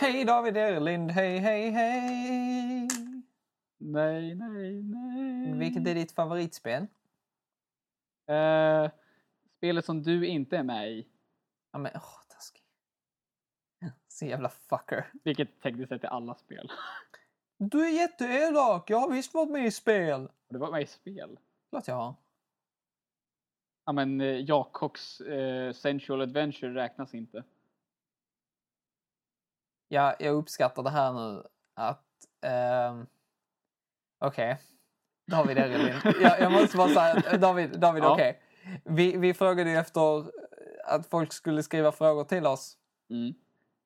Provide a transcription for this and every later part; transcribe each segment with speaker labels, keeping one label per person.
Speaker 1: Hej David Erlind, hej hej hej!
Speaker 2: Nej, nej, nej.
Speaker 1: Vilket är ditt favoritspel?
Speaker 2: Eh, spelet som du inte är med i,
Speaker 1: Ja men åh, taskig. Så jävla fucker.
Speaker 2: vilket tekniskt sett är alla spel.
Speaker 1: Du är jätteelak, jag har visst varit med i spel.
Speaker 2: Och det var med i spel.
Speaker 1: Klart jag har.
Speaker 2: Ja men eh, Jakobs eh, Sensual Adventure räknas inte.
Speaker 1: Ja, jag uppskattar det här nu att... ehm, Okej. David Erlind. jag, jag måste bara säga, David, David
Speaker 2: Ja.
Speaker 1: okej. Vi, vi frågade ju efter att folk skulle skriva frågor till oss.
Speaker 2: Mm.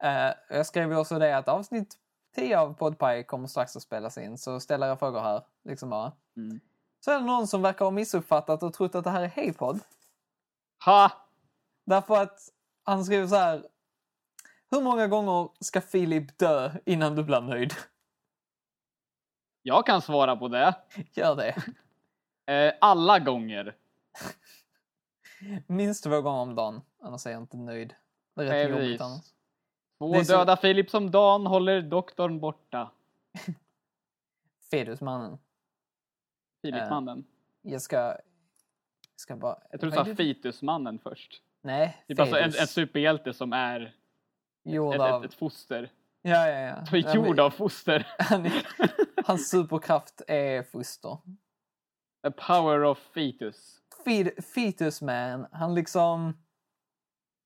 Speaker 1: Eh, jag skrev ju också det att avsnitt 10 av Podpie kommer strax att spelas in, så ställ era frågor här. Liksom bara.
Speaker 2: Mm.
Speaker 1: Så är det någon som verkar ha missuppfattat och trott att det här är Heypod.
Speaker 2: Ha!
Speaker 1: Därför att han skriver så här. Hur många gånger ska Filip dö innan du blir nöjd?
Speaker 2: Jag kan svara på det.
Speaker 1: Gör det.
Speaker 2: Eh, alla gånger.
Speaker 1: Minst två gånger om dagen, annars är jag inte nöjd. Det är rätt
Speaker 2: Nej,
Speaker 1: jobbigt
Speaker 2: precis.
Speaker 1: annars.
Speaker 2: Två
Speaker 1: så-
Speaker 2: döda Filip som Dan håller doktorn borta.
Speaker 1: Fedusmannen.
Speaker 2: Filipmannen.
Speaker 1: Jag ska... Jag ska bara...
Speaker 2: Jag tror du sa? Fitusmannen först.
Speaker 1: Nej,
Speaker 2: Typ alltså en,
Speaker 1: Fedus.
Speaker 2: en superhjälte som är
Speaker 1: Gjord
Speaker 2: ett,
Speaker 1: av...
Speaker 2: ett, ett foster.
Speaker 1: Ja, ja, ja.
Speaker 2: Som är gjord av foster.
Speaker 1: Han Hans superkraft är foster.
Speaker 2: The power of fetus.
Speaker 1: Fe- Fetus man, han liksom...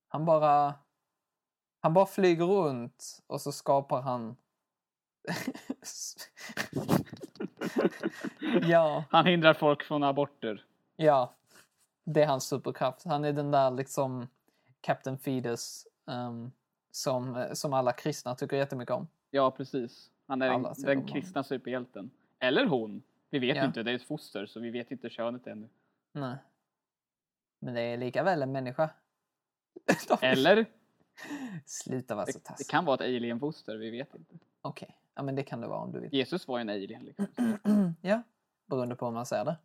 Speaker 1: Han bara... Han bara flyger runt och så skapar han... ja,
Speaker 2: Han hindrar folk från aborter.
Speaker 1: ja. Det är hans superkraft. Han är den där liksom Captain Fetus ehm, som, som alla kristna tycker jättemycket om.
Speaker 2: Ja, precis. Han är
Speaker 1: Alla
Speaker 2: den, den kristna superhjälten. Eller hon. Vi vet
Speaker 1: Ja.
Speaker 2: inte, det är ett foster så vi vet inte könet ännu.
Speaker 1: Nej. Men det är lika väl en människa.
Speaker 2: Eller?
Speaker 1: Sluta vara så
Speaker 2: Det, det
Speaker 1: taskig.
Speaker 2: kan vara ett alienfoster, vi vet inte.
Speaker 1: Okej, ja men det kan det vara om du vill.
Speaker 2: Jesus var ju en alien liksom.
Speaker 1: ja, beroende på hur man ser det.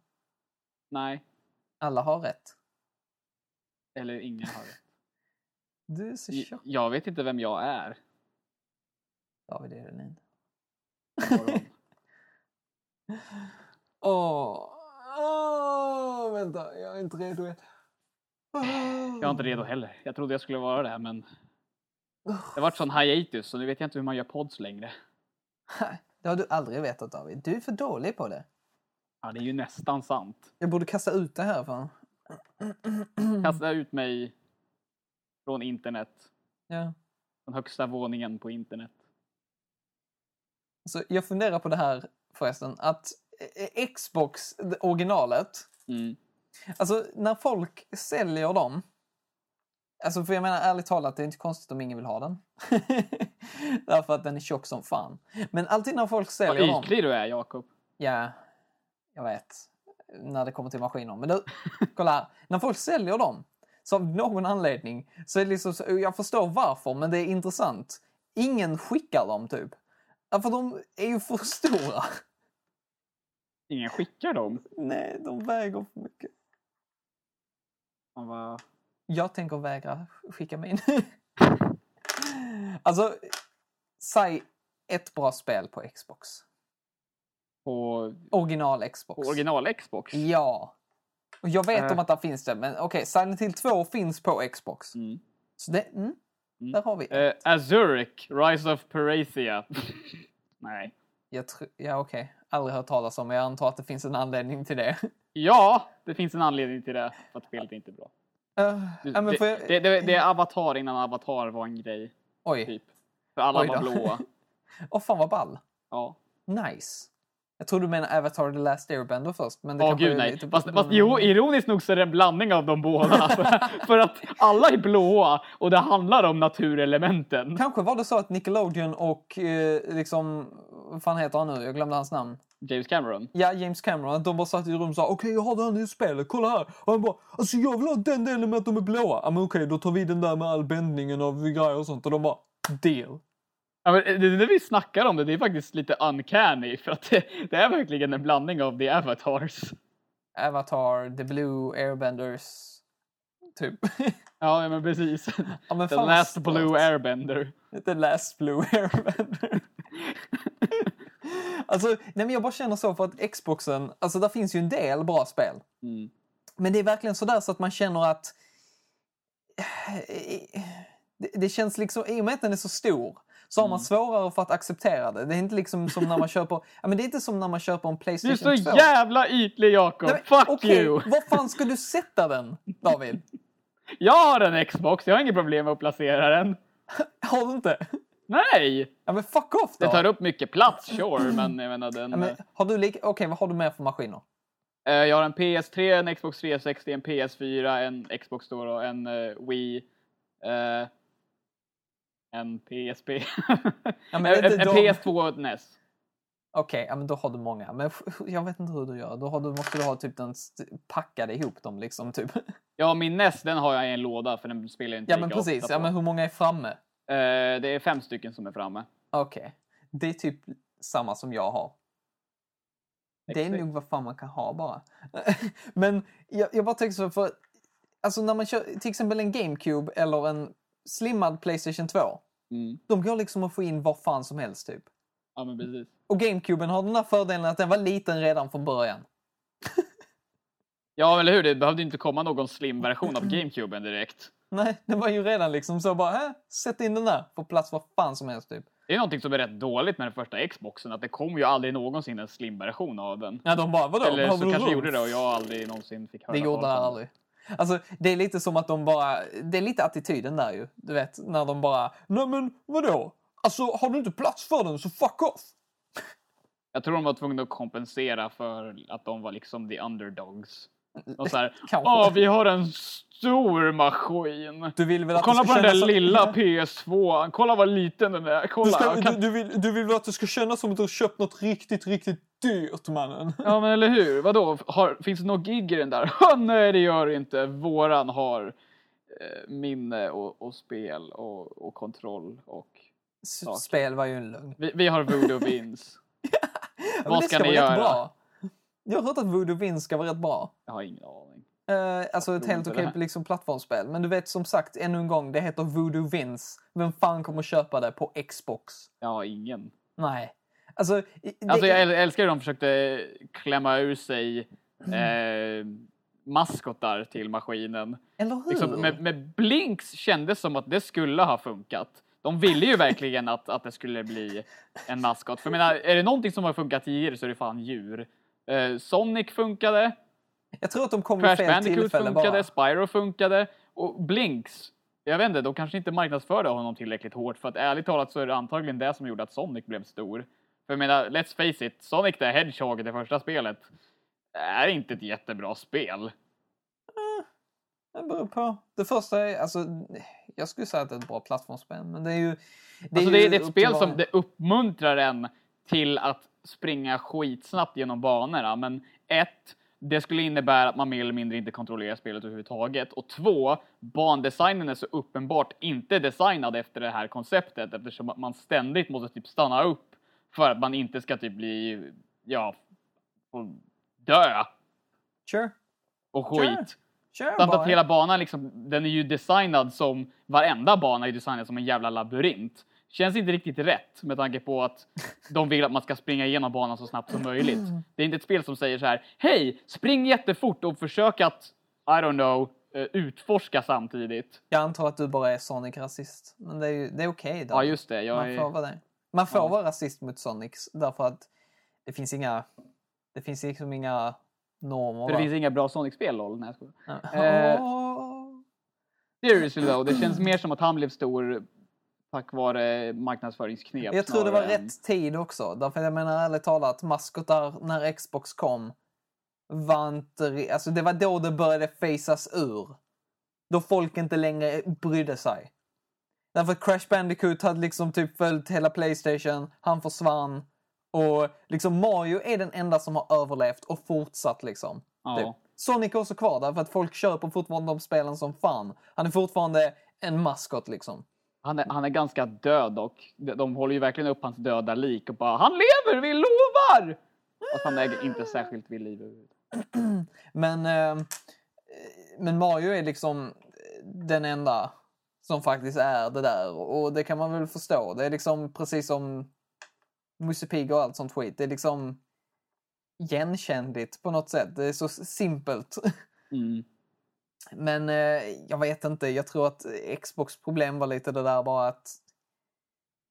Speaker 2: Nej,
Speaker 1: Alla har rätt.
Speaker 2: eller ingen har det.
Speaker 1: Du är så tjock.
Speaker 2: Jag vet inte vem jag är.
Speaker 1: David.
Speaker 2: Morgon.
Speaker 1: Åh, åh, vänta, jag är inte redo än.
Speaker 2: Jag är inte redo heller. Jag trodde jag skulle vara det, men det har varit sån hiatus så nu vet jag inte hur man gör pods längre.
Speaker 1: Det har du aldrig vetat David. Du är för dålig på det.
Speaker 2: Ja, det är ju nästan sant.
Speaker 1: Jag borde kasta ut det här från.
Speaker 2: Kasta ut mig från internet.
Speaker 1: Ja.
Speaker 2: Från högsta våningen på internet.
Speaker 1: Så jag funderar på det här förresten. Att eh, Xbox, originalet.
Speaker 2: Mm.
Speaker 1: Alltså när folk säljer dem. Alltså för jag menar ärligt talat, det är inte konstigt om ingen vill ha den. Därför att den är tjock som fan. Men alltid när folk
Speaker 2: Vad
Speaker 1: säljer dem.
Speaker 2: ytlig du är, Jakob.
Speaker 1: Ja, jag vet. När det kommer till maskiner. Men du, kolla här. När folk säljer dem, så av någon anledning, så är det liksom, så- jag förstår varför, men det är intressant. Ingen skickar dem typ. För de är ju för stora.
Speaker 2: Ingen skickar dem.
Speaker 1: Nej, de väger för mycket.
Speaker 2: Man bara,
Speaker 1: Jag tänker vägra skicka mig in. alltså, säg ett bra spel på Xbox.
Speaker 2: på,
Speaker 1: Original Xbox.
Speaker 2: på original Xbox.
Speaker 1: Ja. Och jag vet
Speaker 2: Äh.
Speaker 1: om att det finns det, men okej, Silent Hill 2 finns på Xbox.
Speaker 2: Mm.
Speaker 1: Så det, mm,
Speaker 2: Mm.
Speaker 1: där har vi
Speaker 2: Eh,
Speaker 1: ett.
Speaker 2: Azuric, Rise of Parathia. Nej.
Speaker 1: Jag tr- ja, okej. Aldrig hört talas om, men jag antar att det finns en anledning till det.
Speaker 2: Ja, det finns en anledning till det. För att spelet är inte bra.
Speaker 1: Uh,
Speaker 2: Du,
Speaker 1: men
Speaker 2: det,
Speaker 1: jag...
Speaker 2: det, det, det är Avatar innan Avatar var en grej.
Speaker 1: Oj,
Speaker 2: Typ. För alla
Speaker 1: Oj
Speaker 2: var blåa.
Speaker 1: åh fan vad ball.
Speaker 2: Ja.
Speaker 1: Nice. Jag tror du menar Avatar The Last Airbender först. Men det kanske
Speaker 2: gud nej.
Speaker 1: lite-
Speaker 2: Fast, fast jo, ironiskt nog så är det en blandning av de båda. för, att alla är blåa och det handlar om naturelementen.
Speaker 1: Kanske var det så att Nickelodeon och eh, liksom, vad fan heter han nu? Jag glömde hans namn.
Speaker 2: James Cameron.
Speaker 1: Ja, James Cameron. De bara satt i rum och sa okej jag har här nya spelet, kolla här. Och han bara alltså jag vill ha den delen med att de är blåa. Ja men okej då tar vi den där med all bändningen av grejer och sånt. Och de bara deal.
Speaker 2: Ja, men det, det vi snackar om det, det är faktiskt lite uncanny. För att det, det är verkligen en blandning av the avatars.
Speaker 1: Avatar, The Blue, Airbenders. Typ.
Speaker 2: Ja, men precis.
Speaker 1: Ja, men
Speaker 2: The last
Speaker 1: stört.
Speaker 2: blue airbender.
Speaker 1: The last blue airbender. alltså, nej men jag bara känner så för att Xboxen, alltså där finns ju en del bra spel.
Speaker 2: Mm.
Speaker 1: Men det är verkligen sådär så att man känner att det, det känns liksom, i och med att den är så stor så har man
Speaker 2: Mm.
Speaker 1: svårare för att acceptera det. Det är inte liksom som när man köper, ja men det är inte som när man köper en
Speaker 2: Du är
Speaker 1: Playstation
Speaker 2: så
Speaker 1: 2.
Speaker 2: jävla ytlig Jakob! Fuck
Speaker 1: okej,
Speaker 2: you!
Speaker 1: Var fan ska du sätta den, David?
Speaker 2: Jag har en Xbox, jag har inget problem med att placera den.
Speaker 1: Har du inte?
Speaker 2: Nej!
Speaker 1: Ja men fuck off då!
Speaker 2: Det tar upp mycket plats, sure, men jag menar den...
Speaker 1: ja, men, har du lika, okej vad har du mer för maskiner?
Speaker 2: eh, jag har en PS3, en Xbox 360, en PS4, en Xbox då och en eh, Wii. En PSP.
Speaker 1: Ja, men
Speaker 2: en, en E
Speaker 1: de-
Speaker 2: PS2 och ett NES.
Speaker 1: Okej, ja, men då har du många. Men jag vet inte hur du gör. Då du, måste du ha typ den packade ihop dem liksom. Typ.
Speaker 2: Ja, min NES den har jag i en låda för den spelar inte
Speaker 1: Ja men precis. Ja, men hur många är framme?
Speaker 2: Eh, det är fem stycken som är framme.
Speaker 1: Okej. Det är typ samma som jag har. Det är
Speaker 2: Exakt.
Speaker 1: nog vad fan man kan ha bara. men jag, jag bara tänker så för... Alltså när man kör till exempel en GameCube eller en slimmad Playstation 2.
Speaker 2: Mm.
Speaker 1: De går liksom att få in var fan som helst typ.
Speaker 2: Ja, men precis.
Speaker 1: Och GameCuben har den här fördelen att den var liten redan från början.
Speaker 2: Ja, eller hur? Det behövde inte komma någon slim-version av GameCuben direkt.
Speaker 1: Nej, det var ju redan liksom så bara, äh, sätt in den där. Får plats var fan som helst typ.
Speaker 2: Det är någonting som är rätt dåligt med den första Xboxen, att det kom ju aldrig någonsin en slim-version av den.
Speaker 1: Ja, de bara, vadå?
Speaker 2: Eller så kanske gjorde det och jag aldrig någonsin fick höra
Speaker 1: Det gjorde
Speaker 2: om
Speaker 1: aldrig. Alltså, det är lite som att de bara... Det är lite attityden där ju. Du vet, när de bara... Nej men vadå? Alltså, har du inte plats för den så fuck off!
Speaker 2: Jag tror de var tvungna att kompensera för att de var liksom the underdogs. Och så här, ja vi har en stor maskin.
Speaker 1: Du vill väl att
Speaker 2: Kolla på
Speaker 1: ska
Speaker 2: den där lilla PS2, kolla vad liten den är.
Speaker 1: Du,
Speaker 2: Kolla.
Speaker 1: ska,
Speaker 2: jag kan...
Speaker 1: du, du, vill, du vill väl att det ska kännas som att du har köpt något riktigt, riktigt dyrt, mannen?
Speaker 2: Ja men eller hur, vadå, har, finns det något gig i den där? "Ha, Nej det gör det inte, våran har eh, minne och, och spel och, och kontroll och
Speaker 1: S- Spel var ju en lögn.
Speaker 2: vi, vi har Voodoo Vince.
Speaker 1: Ja,
Speaker 2: Vad ska
Speaker 1: vara
Speaker 2: ni göra?
Speaker 1: Jag har hört att Voodoo Vince ska vara rätt bra.
Speaker 2: Jag har ingen aning.
Speaker 1: Eh, alltså ett helt okej liksom, plattformsspel. Men du vet som sagt, ännu en gång, det heter Voodoo Vince. Vem fan kommer köpa det på Xbox?
Speaker 2: Har ingen.
Speaker 1: Nej. Alltså, det,
Speaker 2: Alltså jag äl- älskar hur de försökte klämma ur sig eh, maskotar till maskinen.
Speaker 1: Eller hur?
Speaker 2: Liksom, med, med Blinks kändes som att det skulle ha funkat. De ville ju verkligen att, att det skulle bli en maskot. För jag menar, är det någonting som har funkat tidigare så är det fan djur. Eh, Sonic funkade,
Speaker 1: Jag tror att de kom
Speaker 2: Crash Bandicoot funkade,
Speaker 1: bara.
Speaker 2: Spyro funkade och Blinks. Jag vet inte, de kanske inte marknadsförde honom tillräckligt hårt för att ärligt talat så är det antagligen det som gjorde att Sonic blev stor. För jag menar, let's face it, Sonic the Hedgehog i det första spelet är inte ett jättebra spel.
Speaker 1: Det beror på. Det första är, alltså, jag skulle säga att det är ett bra plattformsspel, men det är ju... Det
Speaker 2: alltså
Speaker 1: ju
Speaker 2: det, är- är ett spel som det uppmuntrar en till att springa skitsnabbt genom banorna, men ett, det skulle innebära att man mer eller mindre inte kontrollerar spelet överhuvudtaget. Och två, bandesignen är så uppenbart inte designad efter det här konceptet eftersom att man ständigt måste typ stanna upp för att man inte ska typ bli, ja, dö
Speaker 1: Sure.
Speaker 2: och skit.
Speaker 1: Sure. Sure,
Speaker 2: Samt att hela banan liksom, den är ju designad som, varenda bana är designad som en jävla labyrint. Känns inte riktigt rätt med tanke på att de vill att man ska springa igenom banan så snabbt som möjligt. Det är inte ett spel som säger så här, hej, spring jättefort och försök att, I don't know, eh, utforska samtidigt.
Speaker 1: Jag antar att du bara är Sonic-rasist. Men det är, ju- det är okej då.
Speaker 2: Ja, just det.
Speaker 1: Man
Speaker 2: är,
Speaker 1: får vara det. Man får
Speaker 2: Ja.
Speaker 1: vara rasist mot Sonics därför att det finns inga... Det finns liksom inga normer.
Speaker 2: för det
Speaker 1: va?
Speaker 2: finns inga bra Sonic-spel, lol. Nej, jag skojar.
Speaker 1: Ja.
Speaker 2: Eh. Seriously though, det känns mer som att han blev stor tack vare marknadsföringsknep.
Speaker 1: Jag tror det var
Speaker 2: än-
Speaker 1: rätt tid också. Därför jag menar ärligt talat, maskotar när Xbox kom var inte... Alltså det var då det började fasas ur. Då folk inte längre brydde sig. Därför att Crash Bandicoot hade liksom typ följt hela Playstation, han försvann. Och liksom Mario är den enda som har överlevt och fortsatt liksom.
Speaker 2: Ja.
Speaker 1: Typ. Sonic är också kvar därför att folk köper fortfarande de spelen som fan. Han är fortfarande en maskot liksom.
Speaker 2: Han är, han är ganska död dock. De, håller ju verkligen upp hans döda lik och bara Han lever, vi lovar! Fast han är inte särskilt vid liv.
Speaker 1: Men, eh, men Mario är liksom... den enda som faktiskt är det där. Och det kan man väl förstå. Det är liksom precis som Musse Pigg och allt sånt skit. Det är liksom igenkännligt på något sätt. Det är så simpelt.
Speaker 2: Mm.
Speaker 1: Men eh, jag vet inte, jag tror att Xbox problem var lite det där bara att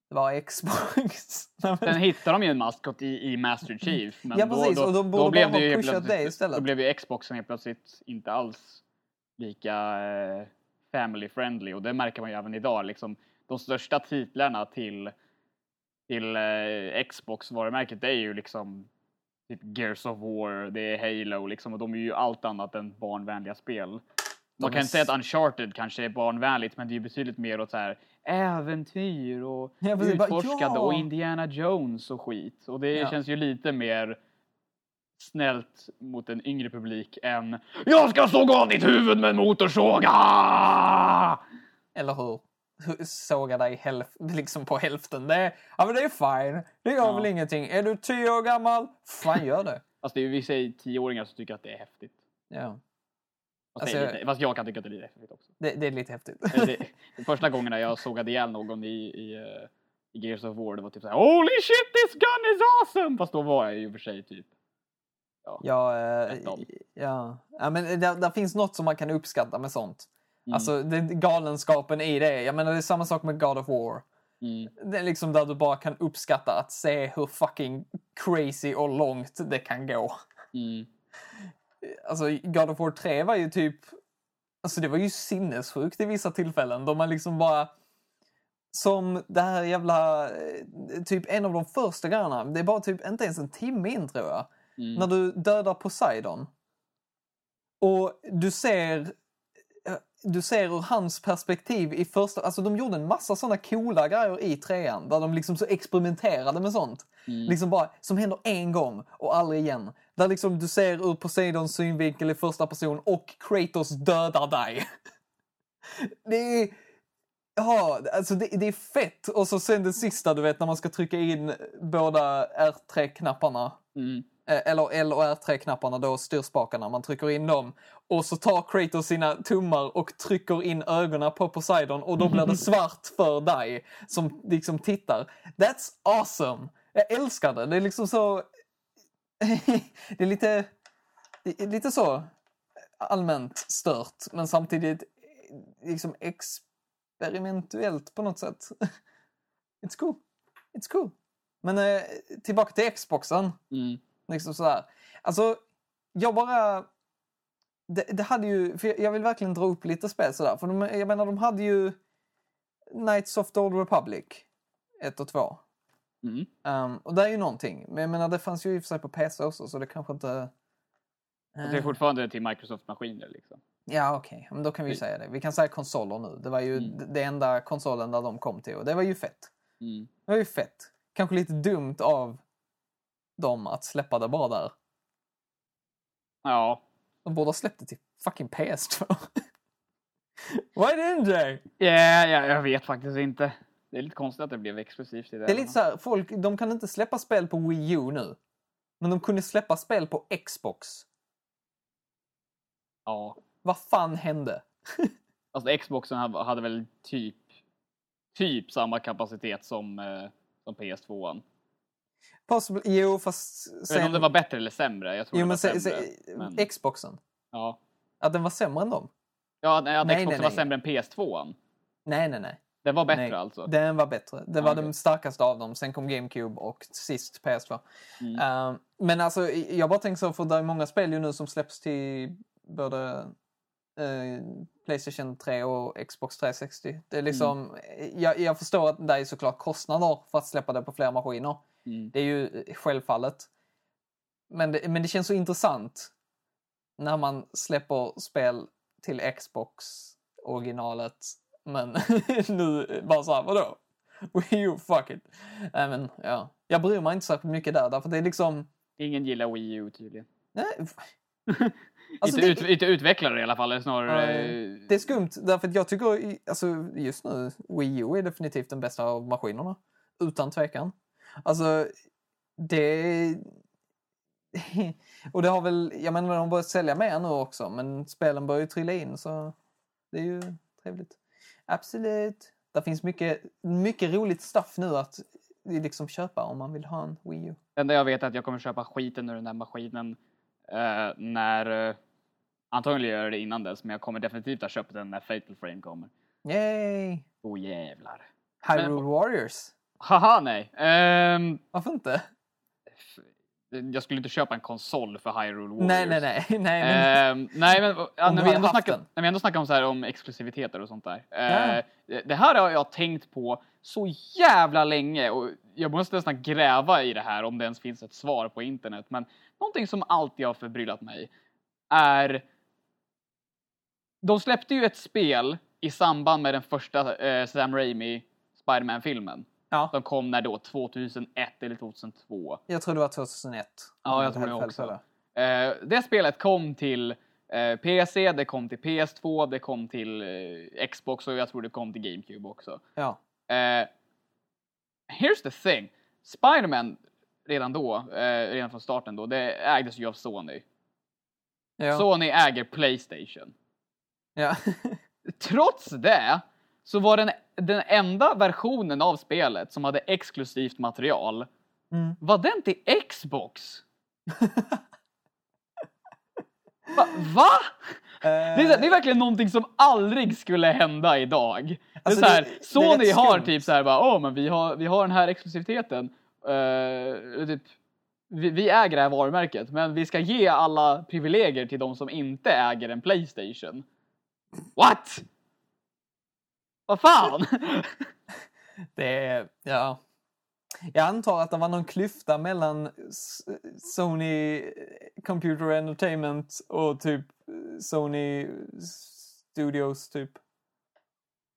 Speaker 1: det var Xbox. Nej, men-
Speaker 2: Sen hittade de ju en maskot i, i Master Chief. Men
Speaker 1: Ja, precis, och de borde bara ha
Speaker 2: ju helt
Speaker 1: pushat det istället.
Speaker 2: Då blev ju Xboxen helt plötsligt inte alls lika eh, family friendly och det märker man ju även idag. Liksom, de största titlarna till, till eh, Xbox varumärket det är ju liksom typ Gears of War, det är Halo liksom och de är ju allt annat än barnvänliga spel. Man kan inte säga att Uncharted kanske är barnvänligt men det är ju betydligt mer åt så här äventyr och
Speaker 1: Ja, precis, bara,
Speaker 2: utforskande
Speaker 1: ja!
Speaker 2: och Indiana Jones och skit. Och det
Speaker 1: Ja.
Speaker 2: känns ju lite mer snällt mot en yngre publik än Jag ska såga av ditt huvud med en motorsåg! Ah!
Speaker 1: Eller hur? Såga dig hälf- liksom på hälften. Det är, ja, men det är fine. Det gör
Speaker 2: Ja.
Speaker 1: väl ingenting. Är du tio år gammal? Fan, gör det.
Speaker 2: Fast det är ju vissa tioåringar som tycker att det är häftigt.
Speaker 1: Ja,
Speaker 2: Fast, det
Speaker 1: Alltså-
Speaker 2: lite, fast jag kan tycka att det är lite häftigt också.
Speaker 1: det, det är lite häftigt.
Speaker 2: Det, det, de första gångerna jag sågade ihjäl någon i, i, eh, i Gears of War, det var typ såhär Holy shit this gun is awesome! Fast då var jag ju för sig typ
Speaker 1: Ja, eh,
Speaker 2: Ettan.
Speaker 1: ja. ja men där, där finns något som man kan uppskatta med sånt.
Speaker 2: Mm.
Speaker 1: Alltså det, galenskapen i det. Jag menar det är samma sak med God of War.
Speaker 2: mm,
Speaker 1: Det är liksom där du bara kan uppskatta att se hur fucking crazy och långt det kan gå.
Speaker 2: mm,
Speaker 1: Alltså God of War 3 var ju typ... Alltså det var ju sinnessjukt i vissa tillfällen. Då man liksom bara... Som det här jävla... eh, Typ en av de första grejerna. Det är bara typ inte ens en timme in tror jag.
Speaker 2: mm.
Speaker 1: När du dödar Poseidon. Och du ser... eh, Du ser ur hans perspektiv i första... Alltså de gjorde en massa såna coola grejer i trean. Där de liksom så experimenterade med sånt.
Speaker 2: Mm.
Speaker 1: Liksom bara, som händer en gång och aldrig igen. Där liksom du ser ur Poseidons synvinkel i första person och Kratos dödar dig. Det är... Ja, alltså det, det är fett. Och så sen det sista, du vet, när man ska trycka in båda R3-knapparna.
Speaker 2: Mm.
Speaker 1: Eh, Eller L och R3-knapparna då, styrspakarna. Man trycker in dem. Och så tar Kratos sina tummar och trycker in ögonen på Poseidon och då blir det svart för dig som liksom tittar. That's awesome! Jag älskar det. Det är liksom så... det är lite... det är lite så allmänt stört men samtidigt liksom experimentellt på något sätt. It's cool. It's cool. Men eh, tillbaka till Xboxen.
Speaker 2: Mm.
Speaker 1: Liksom sådär. Alltså, jag bara... Det, det hade ju... För jag- jag vill verkligen dra upp lite spel sådär. För de, jag menar, de hade ju Knights of the Old Republic 1 och 2.
Speaker 2: Mm.
Speaker 1: Um, och det är ju någonting. Men jag menar, det fanns ju i och för sig på PC också, så det kanske inte...
Speaker 2: Och det är
Speaker 1: Eh,
Speaker 2: fortfarande till Microsoft-maskiner liksom.
Speaker 1: Ja, okej. Men då kan vi ju säga det. Vi kan säga konsoler nu. Det var ju
Speaker 2: Mm.
Speaker 1: det enda konsolen där de kom till och det var ju fett.
Speaker 2: Mm.
Speaker 1: Det var ju fett. Kanske lite dumt av dem att släppa det bara där.
Speaker 2: Ja.
Speaker 1: De borde ha släppt det till fucking PS2. Why didn't they?
Speaker 2: Ja, ja, jag vet faktiskt inte. Det är lite konstigt att det blev exklusivt i det.
Speaker 1: Det är lite så här, folk, de kan inte släppa spel på Wii U nu. Men de kunde släppa spel på Xbox.
Speaker 2: Ja.
Speaker 1: Vad fan hände?
Speaker 2: Alltså Xboxen hade, väl typ, typ samma kapacitet som, eh, som PS2.
Speaker 1: Possible, jo, fast
Speaker 2: Jag vet inte om
Speaker 1: sen...
Speaker 2: det var bättre eller sämre. Jag tror
Speaker 1: jo,
Speaker 2: det var sämre.
Speaker 1: se,
Speaker 2: men-
Speaker 1: Xboxen.
Speaker 2: Ja.
Speaker 1: Att den var sämre än dem?
Speaker 2: Ja, nej, att
Speaker 1: Nej,
Speaker 2: Xboxen
Speaker 1: nej,
Speaker 2: var
Speaker 1: nej.
Speaker 2: sämre än PS2.
Speaker 1: Nej, nej, nej.
Speaker 2: Den var bättre
Speaker 1: nej.
Speaker 2: alltså.
Speaker 1: Den var bättre. Det var
Speaker 2: okej.
Speaker 1: den starkaste av dem. Sen kom GameCube och sist PS2.
Speaker 2: Mm.
Speaker 1: Eh, men alltså, jag bara tänker så, för det är många spel ju nu som släpps till både eh, Playstation 3 och Xbox 360. Det är liksom, jag, jag förstår att det är såklart kostnader för att släppa det på fler maskiner.
Speaker 2: Mm.
Speaker 1: Det är ju eh, självfallet. Men det, men det känns så intressant när man släpper spel till Xbox originalet. Men nu bara så här, vadå? Wii U, fuck it. Nej men ja, jag bryr mig inte särskilt mycket där, därför det är liksom...
Speaker 2: Ingen gillar Wii U tydligen.
Speaker 1: Nej, alltså
Speaker 2: inte,
Speaker 1: det,
Speaker 2: ut, inte utvecklare i alla fall, eller snarare...
Speaker 1: Nej, det är skumt, därför att jag tycker alltså, just nu, Wii U är definitivt den bästa av maskinerna. Utan tvekan. Alltså, det... Och det har väl, jag menar de har börjat sälja mer nu också, men spelen börjar ju trilla in så Det är ju trevligt. Absolut. Det finns mycket, mycket roligt stuff nu att liksom köpa om man vill ha en Wii U.
Speaker 2: Det enda jag vet är att jag kommer köpa skiten ur den där maskinen eh, när... Eh, antagligen gör jag det innan dess, men jag kommer definitivt ha köpt den när Fatal Frame kommer.
Speaker 1: Yay!
Speaker 2: Åh oh, jävlar.
Speaker 1: Hyrule Warriors.
Speaker 2: Haha, nej. Ehm,
Speaker 1: Varför inte?
Speaker 2: Jag skulle inte köpa en konsol för Hyrule Warriors.
Speaker 1: Nej, nej, nej. nej men...
Speaker 2: Ehm, nej, men ja, när, vi ändå snackar, när vi ändå snackar om, så här, om exklusiviteter och sånt där. Eh, det- det här har jag tänkt på så jävla länge och jag måste nästan gräva i det här om det ens finns ett svar på internet. Men någonting som alltid har förbryllat mig är... De släppte ju ett spel i samband med den första eh, Sam Raimi Spider-Man-filmen.
Speaker 1: Ja,
Speaker 2: De kom när då? 2001 eller 2002?
Speaker 1: jag tror det var 2001.
Speaker 2: Ja, jag tror det också. Eh, det spelet kom till eh, PC, det kom till PS2, det kom till eh, Xbox och jag tror det kom till GameCube också.
Speaker 1: Ja.
Speaker 2: Eh, here's the thing. Spider-Man redan då, eh, redan från starten då, det ägdes ju av Sony.
Speaker 1: Ja.
Speaker 2: Sony äger Playstation.
Speaker 1: ja.
Speaker 2: Trots det så var den, den enda versionen av spelet som hade exklusivt material
Speaker 1: Mm.
Speaker 2: var den till Xbox. Va? Va? Det är, här, det är verkligen någonting som aldrig skulle hända idag.
Speaker 1: Alltså,
Speaker 2: det är så här,
Speaker 1: det- är
Speaker 2: Sony
Speaker 1: rätt
Speaker 2: har typ så här bara, åh men vi har, vi har den här exklusiviteten. Eh, typ, vi, vi äger det här varumärket, men vi ska ge alla privilegier till de som inte äger en Playstation. What? Vad fan?
Speaker 1: Det är, ja. Jag antar att det var någon klyfta mellan Sony Computer Entertainment och typ Sony Studios typ.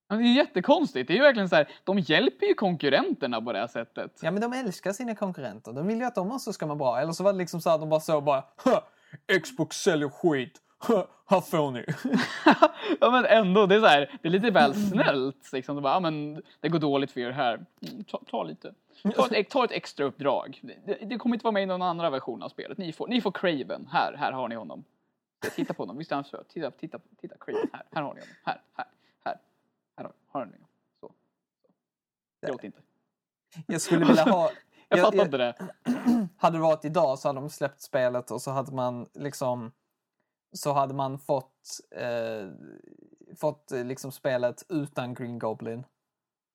Speaker 2: Men Det är jättekonstigt. Det är ju verkligen så här, de hjälper ju konkurrenterna på det här sättet.
Speaker 1: Ja men de älskar sina konkurrenter. De vill ju att de också ska må bra. Eller så var det liksom så att de bara så bara "Ha, Xbox säljer skit. Får ni.
Speaker 2: ja men ändå, det är så här, det är lite väl snällt. Liksom. De bara, ja, men det går dåligt för er här. Mm, Ta, ta lite. Ta ett, ta ett extra uppdrag. Det, det kommer inte vara med i någon andra version av spelet. Ni får, ni får Craven. Här, här har ni honom. Titta på honom. Visst är han söt? Titta, titta, titta. Craven. Här, här har ni honom. Här, här, här. Här har, har ni honom. Så. så. Gråt inte.
Speaker 1: Jag skulle vilja ha...
Speaker 2: Jag
Speaker 1: jag-
Speaker 2: fattar inte det.
Speaker 1: hade det varit idag så hade de släppt spelet och så hade man liksom så hade man fått eh, fått eh, liksom spelet utan Green Goblin.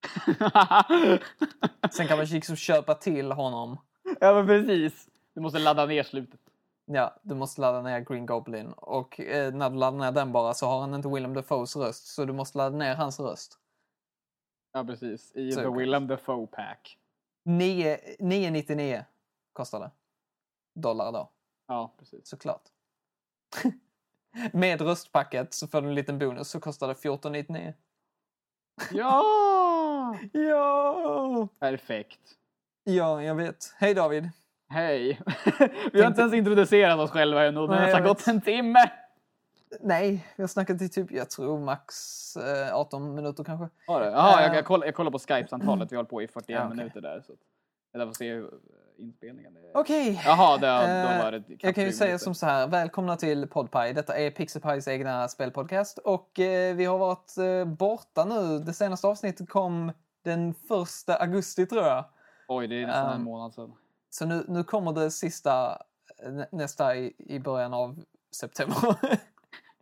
Speaker 1: Sen kan man liksom köpa till honom.
Speaker 2: ja men precis. Du måste ladda ner slutet.
Speaker 1: Ja, du måste ladda ner Green Goblin och eh, när du laddar ner den bara så har han inte Willem Dafoes röst så du måste ladda ner hans röst.
Speaker 2: Ja precis. I
Speaker 1: Så-
Speaker 2: The Willem Dafoe Pack.
Speaker 1: 9 999 kostar det. Dollar då,
Speaker 2: Ja precis.
Speaker 1: såklart. Med röstpacket så får du en liten bonus så kostar det 1499.
Speaker 2: Ja!
Speaker 1: Ja!
Speaker 2: Perfekt.
Speaker 1: Ja, jag vet. Hej David.
Speaker 2: Hej! Vi har inte ens introducerat oss själva ännu. Det har nästan gått en timme.
Speaker 1: Nej, vi har snackat i typ, jag tror max eh, 18 minuter kanske.
Speaker 2: Har du? Jaha, jag,
Speaker 1: Eh.
Speaker 2: jag, kollar, jag kollar på Skype-samtalet. Vi håller på i 41
Speaker 1: Ja, okej.
Speaker 2: minuter där. Så jag får se hur eh, inspelningen.
Speaker 1: Okej.
Speaker 2: Jaha, det, har- knappt
Speaker 1: Jag kan ju
Speaker 2: 20
Speaker 1: säga som så här, välkomna till Podpie. Detta är Pixelpies egna spelpodcast och eh, vi har varit eh, borta nu. Det senaste avsnittet kom den första augusti tror jag.
Speaker 2: Oj, det är nästan en
Speaker 1: Um,
Speaker 2: månad sedan.
Speaker 1: Så nu, nu kommer det sista, eh, nä- nästa i, i början av september.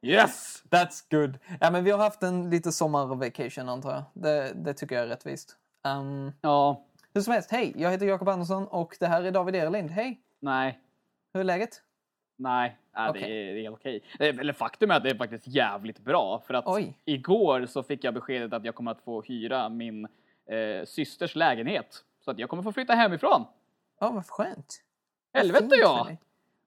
Speaker 2: Yes!
Speaker 1: That's good. Ja, men vi har haft en lite sommarvacation antar jag. Det, det tycker jag är rättvist. Um,
Speaker 2: Ja,
Speaker 1: hur som helst, hej! Jag heter Jakob Andersson och det här är David Erlind. Hej!
Speaker 2: nej,
Speaker 1: Hur är läget?
Speaker 2: nej. Ja,
Speaker 1: Okej.
Speaker 2: det, är, det är helt okej. Eh, Eller faktum är att det är faktiskt jävligt bra. För att
Speaker 1: Oj.
Speaker 2: igår så fick jag beskedet att jag kommer att få hyra min eh, systers lägenhet. Så att jag kommer få flytta hemifrån.
Speaker 1: Ja, vad skönt.
Speaker 2: Helvete ja!
Speaker 1: dig.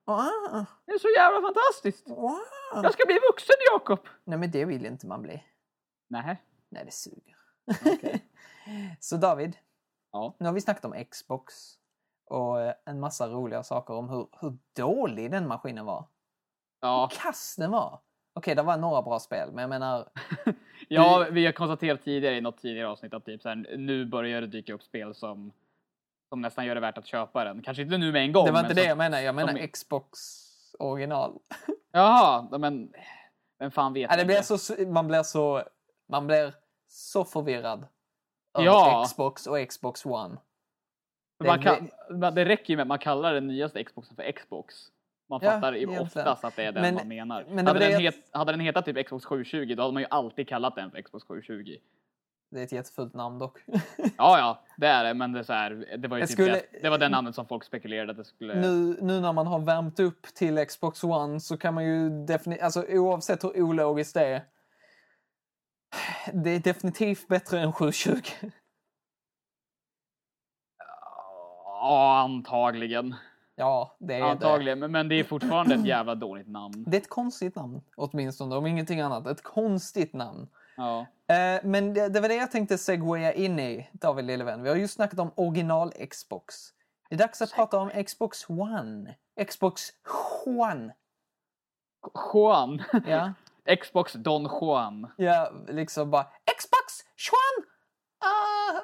Speaker 1: Ah,
Speaker 2: Det är så jävla fantastiskt!
Speaker 1: wow.
Speaker 2: Jag ska bli vuxen Jakob!
Speaker 1: Nej, men det vill inte man bli.
Speaker 2: Nej.
Speaker 1: Nej, det suger. Så David,
Speaker 2: Ja.
Speaker 1: nu har vi snackat om Xbox och eh, en massa roliga saker om hur, hur dålig den maskinen var.
Speaker 2: Ja.
Speaker 1: Kass den var! Okej, det var några bra spel, men jag menar...
Speaker 2: ja, vi har konstaterat tidigare i något tidigare avsnitt att typ så här, nu börjar det dyka upp spel som, som nästan gör det värt att köpa den. Kanske inte nu med en gång.
Speaker 1: Det var
Speaker 2: men
Speaker 1: inte det jag menar. Jag menar
Speaker 2: som-
Speaker 1: Xbox original.
Speaker 2: Jaha, men Vem fan vet?
Speaker 1: Ja, det blir så, man blir så... Man blir så förvirrad.
Speaker 2: Ja.
Speaker 1: Xbox och Xbox One.
Speaker 2: Man
Speaker 1: det-
Speaker 2: kan, det räcker ju med att man kallar den nyaste Xboxen för Xbox. Man
Speaker 1: Ja,
Speaker 2: fattar ju
Speaker 1: egentligen.
Speaker 2: oftast att det är den
Speaker 1: Men-
Speaker 2: man menar.
Speaker 1: men
Speaker 2: hade, den
Speaker 1: jag-
Speaker 2: het, hade den hetat typ Xbox 720 då hade man ju alltid kallat den för Xbox 720.
Speaker 1: Det är ett jättefult namn dock.
Speaker 2: Ja, ja, det är det, men det, är så här, det var ju typ
Speaker 1: skulle-
Speaker 2: det, det var den namnet som folk spekulerade att det skulle...
Speaker 1: nu, nu när man har värmt upp till Xbox One så kan man ju definitivt, alltså oavsett hur ologiskt det är. Det är definitivt bättre än 720.
Speaker 2: Ja, antagligen.
Speaker 1: Ja, det är det.
Speaker 2: Antagligen, men, men det är fortfarande ett jävla dåligt namn.
Speaker 1: Det är ett konstigt namn, åtminstone, om ingenting annat. Ett konstigt namn.
Speaker 2: Ja.
Speaker 1: Eh, men det, det var det jag tänkte segwaya in i, David lille vän. Vi har just snackat om original Xbox. Det är dags att prata om Xbox One. Xbox One.
Speaker 2: Juan.
Speaker 1: Ja,
Speaker 2: Xbox Don Juan.
Speaker 1: ja liksom bara Xbox One! Uh,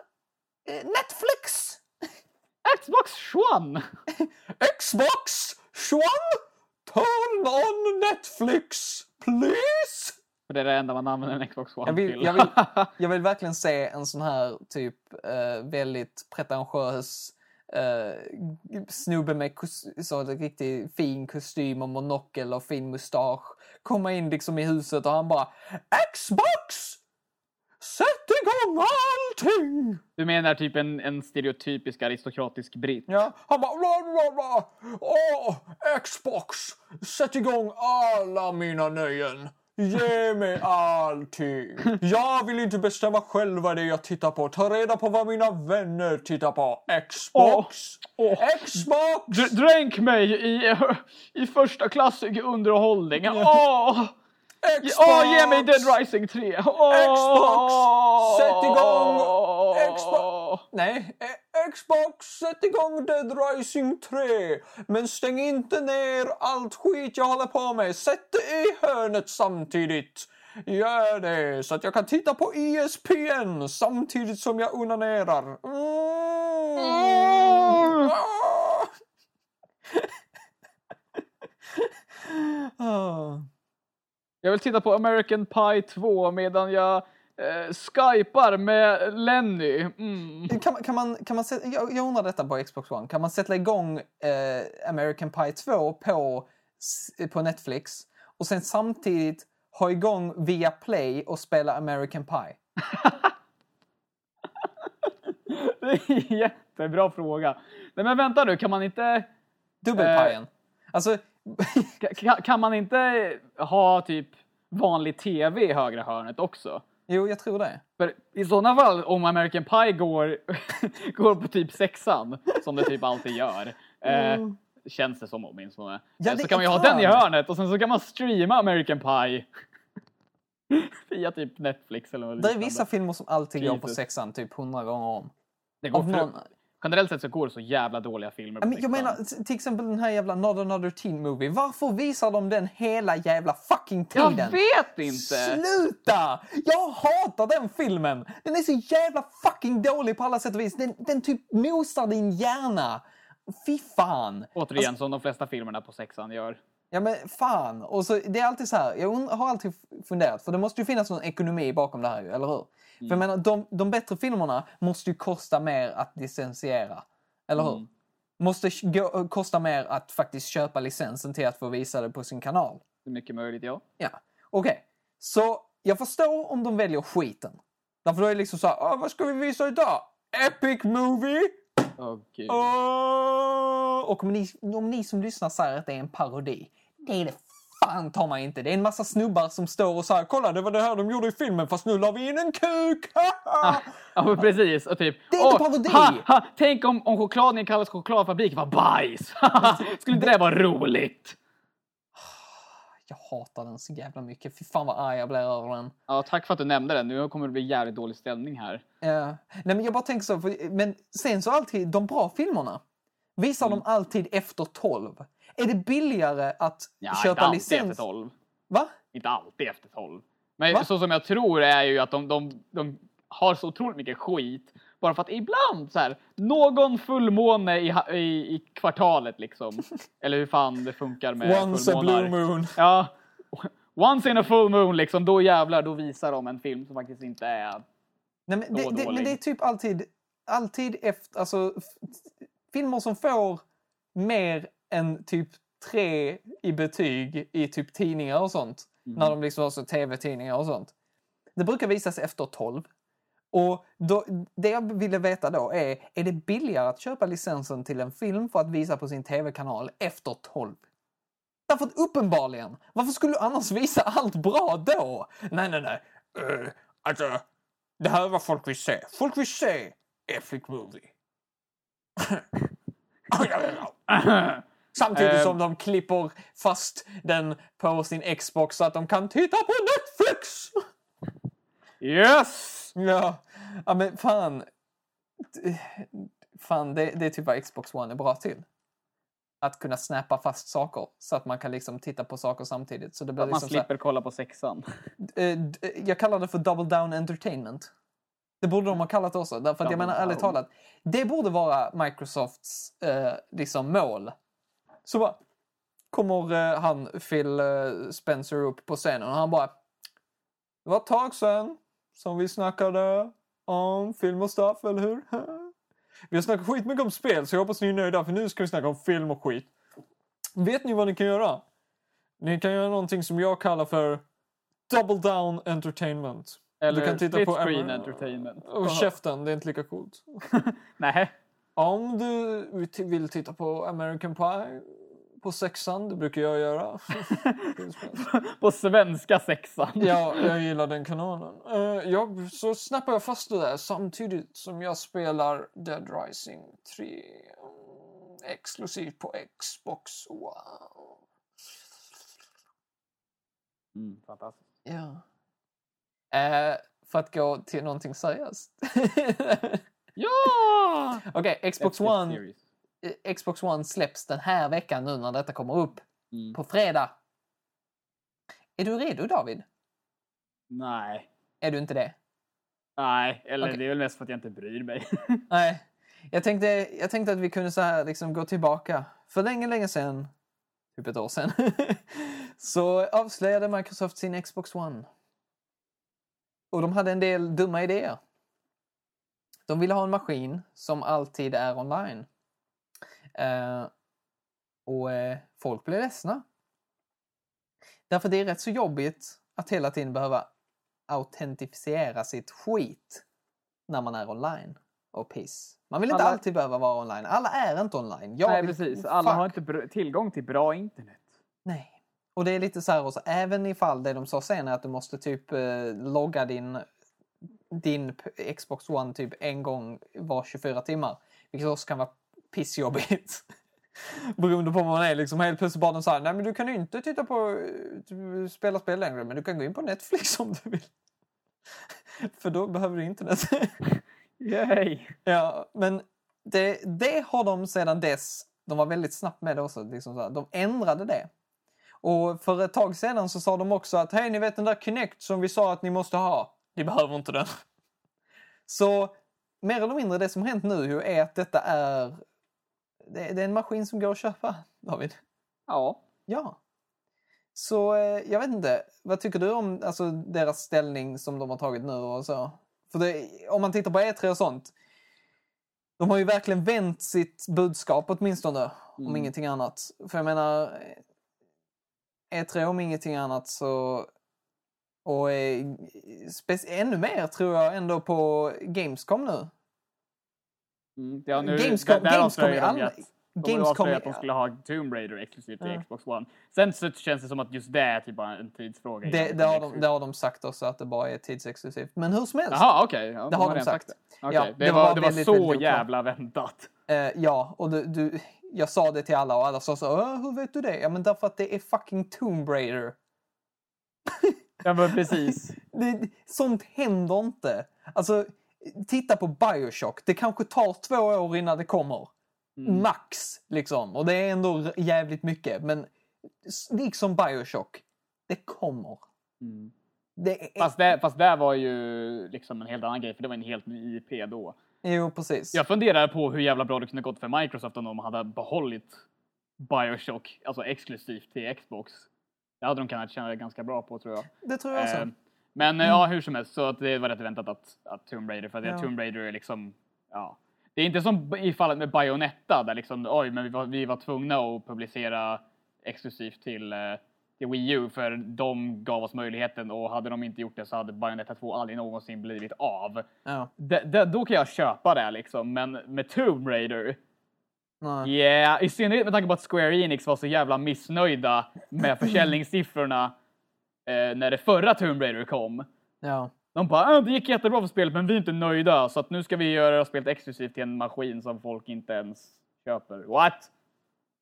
Speaker 1: Netflix!
Speaker 2: Xbox Juan!
Speaker 1: Xbox One! Turn on Netflix, please!
Speaker 2: För det är det enda man använder en Xbox One
Speaker 1: Jag vill,
Speaker 2: till.
Speaker 1: jag, vill, jag vill verkligen se en sån här typ eh, väldigt pretentiös eh, snubbe med så riktigt fin kostym och monokel och fin mustasch komma in liksom i huset och han bara Xbox! Sätt igång allting!
Speaker 2: Du menar typ en, en stereotypisk aristokratisk britt?
Speaker 1: Ja, han bara bla bla bla. Åh, Xbox! Sätt igång alla mina nöjen. Ge mig allting. Jag vill inte bestämma själv vad det är jag tittar på. Ta reda på vad mina vänner tittar på. Xbox!
Speaker 2: Åh.
Speaker 1: Xbox!
Speaker 2: D- dränk mig i, i första klassig underhållning. Åh!
Speaker 1: Xbox!
Speaker 2: Åh, ge mig Dead Rising 3! Åh!
Speaker 1: Xbox! Sätt igång Xbox! Nej, eh, Xbox, sätt igång Dead Rising 3. Men stäng inte ner allt skit jag håller på med. Sätt det i hörnet samtidigt. Gör det så att jag kan titta på ESPN samtidigt som jag onanerar. Mm.
Speaker 2: Mm.
Speaker 1: Ah.
Speaker 2: Jag vill titta på American Pie 2 medan jag eh, skypar med Lenny. Mm.
Speaker 1: Kan, man- kan man, kan man sätta, jag, jag undrar detta på Xbox One. Kan man sätta igång eh, American Pie 2 på, på Netflix och sen samtidigt ha igång via Play och spela American Pie?
Speaker 2: Det är en jättebra fråga. Nej men vänta nu, kan man inte...
Speaker 1: Dubbelpajen. Alltså,
Speaker 2: Kan, kan man inte ha typ vanlig tv i högra hörnet också?
Speaker 1: Jo, jag tror det.
Speaker 2: För i sådana fall, om American Pie går, går på typ sexan, som det typ alltid gör, eh, känns det som åtminstone,
Speaker 1: Mm. Ja,
Speaker 2: eh, så kan man ju ha den i hörnet och sen så kan man streama American Pie via typ Netflix eller något
Speaker 1: Det är vissa filmer som alltid går på
Speaker 2: Jesus.
Speaker 1: sexan typ hundra gånger om.
Speaker 2: det går
Speaker 1: någon...
Speaker 2: Generellt sett så går det så jävla dåliga filmer på
Speaker 1: men jag menar till exempel den här jävla Not Another Teen Movie. Varför visar de den hela jävla fucking
Speaker 2: Jag
Speaker 1: tiden?
Speaker 2: vet inte!
Speaker 1: Sluta! Jag hatar den filmen! Den är så jävla fucking dålig på alla sätt och vis. Den, den typ mosar din hjärna. Fy fan!
Speaker 2: Återigen,
Speaker 1: Alltså-
Speaker 2: som de flesta filmerna på sexan gör.
Speaker 1: Ja men fan! Och så, det är alltid så här, jag har alltid funderat, för det måste ju finnas någon ekonomi bakom det här ju, eller hur? För jag menar, de, de bättre filmerna måste ju kosta mer att licensiera. Eller hur?
Speaker 2: Mm.
Speaker 1: Måste gå, kosta mer att faktiskt köpa licensen till att få visa det på sin kanal.
Speaker 2: Det är mycket möjligt, ja.
Speaker 1: Ja, okej. Så jag förstår om de väljer skiten. Därför då är det liksom så här, "Ah, vad ska vi visa idag? Epic movie!
Speaker 2: Åh, gud.
Speaker 1: Åh! Och om ni, om ni som lyssnar säger att det är en parodi, det är det fan ta mig inte. Det är en massa snubbar som står och säger kolla det var det här de gjorde i filmen fast nu la vi in en kuk!
Speaker 2: Ja, men precis. Och typ,
Speaker 1: Det är inte
Speaker 2: "Åh,
Speaker 1: parodi."
Speaker 2: Ha, ha, tänk om, om chokladen i Kalles chokladfabrik var bajs! Skulle inte det vara roligt?
Speaker 1: jag hatar den så jävla mycket. Fy fan vad arg jag blir över den.
Speaker 2: Ja, tack för att du nämnde det. Nu kommer det bli jävligt dålig ställning här.
Speaker 1: Ja. Nej, men jag bara tänker så, för, men sen så alltid de bra filmerna visar
Speaker 2: Mm.
Speaker 1: de alltid efter 12. Är det billigare att
Speaker 2: Ja, inte
Speaker 1: köpa
Speaker 2: alltid
Speaker 1: licens?
Speaker 2: efter 12.
Speaker 1: Va?
Speaker 2: Inte alltid efter 12. Men
Speaker 1: Va?
Speaker 2: så som jag tror är ju att de, de, de har så otroligt mycket skit. Bara för att ibland så här, någon fullmåne i, i, i kvartalet liksom. Eller hur fan det funkar med
Speaker 1: Once a
Speaker 2: fullmånar.
Speaker 1: blue moon.
Speaker 2: Ja. Once in a full moon liksom, då jävlar, då visar de en film som faktiskt inte är...
Speaker 1: Nej, men, det, det, men det är typ alltid, alltid efter, alltså filmer som får mer än typ tre i betyg i typ tidningar och sånt.
Speaker 2: Mhm.
Speaker 1: När de liksom har så tv-tidningar och sånt. Det brukar visas efter 12. Och då, det jag ville veta då är, är det billigare att köpa licensen till en film för att visa på sin tv-kanal efter 12? Därför att uppenbarligen, varför skulle du annars visa allt bra då? Nej, nej, nej. Uh, alltså, det här är vad folk vill se. Folk vill se Epic Movie. Samtidigt
Speaker 2: Eh.
Speaker 1: som de klipper fast den på sin Xbox så att de kan titta på Netflix!
Speaker 2: Yes!
Speaker 1: Ja, ja men fan. Fan, det, det är typ vad Xbox One är bra till. Att kunna snappa fast saker så att man kan liksom titta på saker samtidigt. Så det blir
Speaker 2: Att man
Speaker 1: liksom här-
Speaker 2: slipper kolla på sexan.
Speaker 1: Eh, jag kallar det för double down entertainment. Det borde de ha kallat det också. Därför att jag menar ärligt talat, det borde vara Microsofts eh, liksom mål. Så bara kommer eh, han Phil eh, Spencer upp på scenen och han bara Det var ett tag sedan som vi snackade om film och stuff, eller hur? Vi har snackat skitmycket om spel så jag hoppas ni är nöjda för nu ska vi snacka om film och skit. Vet ni vad ni kan göra? Ni kan göra någonting som jag kallar för Double Down Entertainment.
Speaker 2: Eller
Speaker 1: kan titta på
Speaker 2: screen entertainment.
Speaker 1: Och käften, det är inte lika coolt.
Speaker 2: Nej.
Speaker 1: Om du vill titta på American Pie på sexan, det brukar jag göra.
Speaker 2: på svenska sexan.
Speaker 1: ja, jag gillar den kanonen. Uh, jag, så snappar jag fast det där samtidigt som jag spelar Dead Rising 3 mm, exklusivt på Xbox Wow.
Speaker 2: Mm, fantastiskt.
Speaker 1: Ja. Eh, för att gå till någonting seriöst.
Speaker 2: Ja!
Speaker 1: Okej, Xbox
Speaker 2: Netflix
Speaker 1: One
Speaker 2: series.
Speaker 1: eh, Xbox One släpps den här veckan nu när detta kommer upp.
Speaker 2: Mm.
Speaker 1: På fredag. Är du redo David?
Speaker 2: Nej.
Speaker 1: Är du inte det?
Speaker 2: Nej, eller
Speaker 1: Okej.
Speaker 2: det är väl mest för att jag inte bryr mig.
Speaker 1: Nej. Jag tänkte, jag tänkte att vi kunde så här liksom gå tillbaka. För länge, länge sedan, typ ett år sedan, så avslöjade Microsoft sin Xbox One. Och de hade en del dumma idéer. De ville ha en maskin som alltid är online. Eh, och eh, folk blev ledsna. Därför det är rätt så jobbigt att hela tiden behöva autentifiera sitt skit när man är online och piss. Man vill inte
Speaker 2: Alla-
Speaker 1: alltid behöva vara online. Alla är inte online. Jag
Speaker 2: Nej,
Speaker 1: vill-
Speaker 2: precis. Alla
Speaker 1: fuck.
Speaker 2: har inte tillgång till bra internet.
Speaker 1: Nej. Och det är lite så här också, även ifall det de sa sen är att du måste typ eh, logga din, din Xbox One typ en gång var 24 timmar. Vilket också kan vara pissjobbigt. Beroende på vad man är liksom. Helt plötsligt bara de säger nej men du kan ju inte titta på, eh, spela spel längre men du kan gå in på Netflix om du vill. För då behöver du internet.
Speaker 2: Yay!
Speaker 1: Ja, men det, det har de sedan dess, de var väldigt snabbt med det också, liksom så här, de ändrade det. Och för ett tag sedan så sa de också att hej, ni vet den där Kinect som vi sa att ni måste ha, ni behöver inte den. Så mer eller mindre det som hänt nu är att detta är, det, det är en maskin som går att köpa, David.
Speaker 2: Ja.
Speaker 1: Ja. Så eh, jag vet inte, vad tycker du om alltså, deras ställning som de har tagit nu och så? För det, om man tittar på E3 och sånt. De har ju verkligen vänt sitt budskap åtminstone, om
Speaker 2: Mm.
Speaker 1: ingenting annat. För jag menar, eh, E3 om ingenting annat så... Och eh, ännu mer tror jag ändå på Gamescom nu.
Speaker 2: Mm. ja nu,
Speaker 1: Gamescom-
Speaker 2: där
Speaker 1: Gamescom i
Speaker 2: de
Speaker 1: all-
Speaker 2: ju att- De har
Speaker 1: Gamescom
Speaker 2: att de skulle ha Tomb Raider exklusivt till
Speaker 1: Ja.
Speaker 2: Xbox One. Sen så känns det som att just det är typ bara en tidsfråga.
Speaker 1: Det, det, har de, det har de sagt också, att det bara är tidsexklusivt. Men hur som helst.
Speaker 2: Jaha, okej. Ja,
Speaker 1: Det har de sagt.
Speaker 2: det. Okej,
Speaker 1: Ja,
Speaker 2: det,
Speaker 1: det
Speaker 2: var,
Speaker 1: var
Speaker 2: det var
Speaker 1: väldigt,
Speaker 2: så
Speaker 1: väldigt
Speaker 2: jävla väntat.
Speaker 1: Eh, ja, och du, du, jag sa det till alla och alla sa så "Åh, hur vet du det? Ja men därför att det är fucking Tomb Raider.
Speaker 2: Ja men precis.
Speaker 1: Det, sånt händer inte. Alltså, titta på Bioshock. Det kanske tar två år innan det kommer.
Speaker 2: Mm.
Speaker 1: Max, liksom. Och det är ändå jävligt mycket. Men liksom Bioshock, det kommer.
Speaker 2: Mm.
Speaker 1: Det är...
Speaker 2: Fast, det, fast det var ju liksom en helt annan grej, för det var en helt ny IP då.
Speaker 1: Jo, precis.
Speaker 2: Jag funderar på hur jävla bra det kunde gått för Microsoft om de hade behållit Bioshock, alltså exklusivt till Xbox. Det hade de kunnat tjäna ganska bra på tror jag.
Speaker 1: Det tror jag också.
Speaker 2: Eh, men eh, ja, hur som helst, så att det var rätt väntat att, att Tomb Raider, för att
Speaker 1: Ja.
Speaker 2: Tomb Raider är liksom, ja. Det är inte som i fallet med Bayonetta där liksom, oj, men vi var, vi var tvungna att publicera exklusivt till, eh, till Wii U för de gav oss möjligheten och hade de inte gjort det så hade Bayonetta 2 aldrig någonsin blivit av.
Speaker 1: Ja.
Speaker 2: Det, då kan jag köpa det liksom, men med Tomb Raider,
Speaker 1: Nej.
Speaker 2: yeah, i synnerhet med tanke på att Square Enix var så jävla missnöjda med försäljningssiffrorna eh, när det förra Tomb Raider kom.
Speaker 1: Ja.
Speaker 2: De bara, ah, det gick jättebra för spelet men vi är inte nöjda så att nu ska vi göra spelet exklusivt till en maskin som folk inte ens köper. What?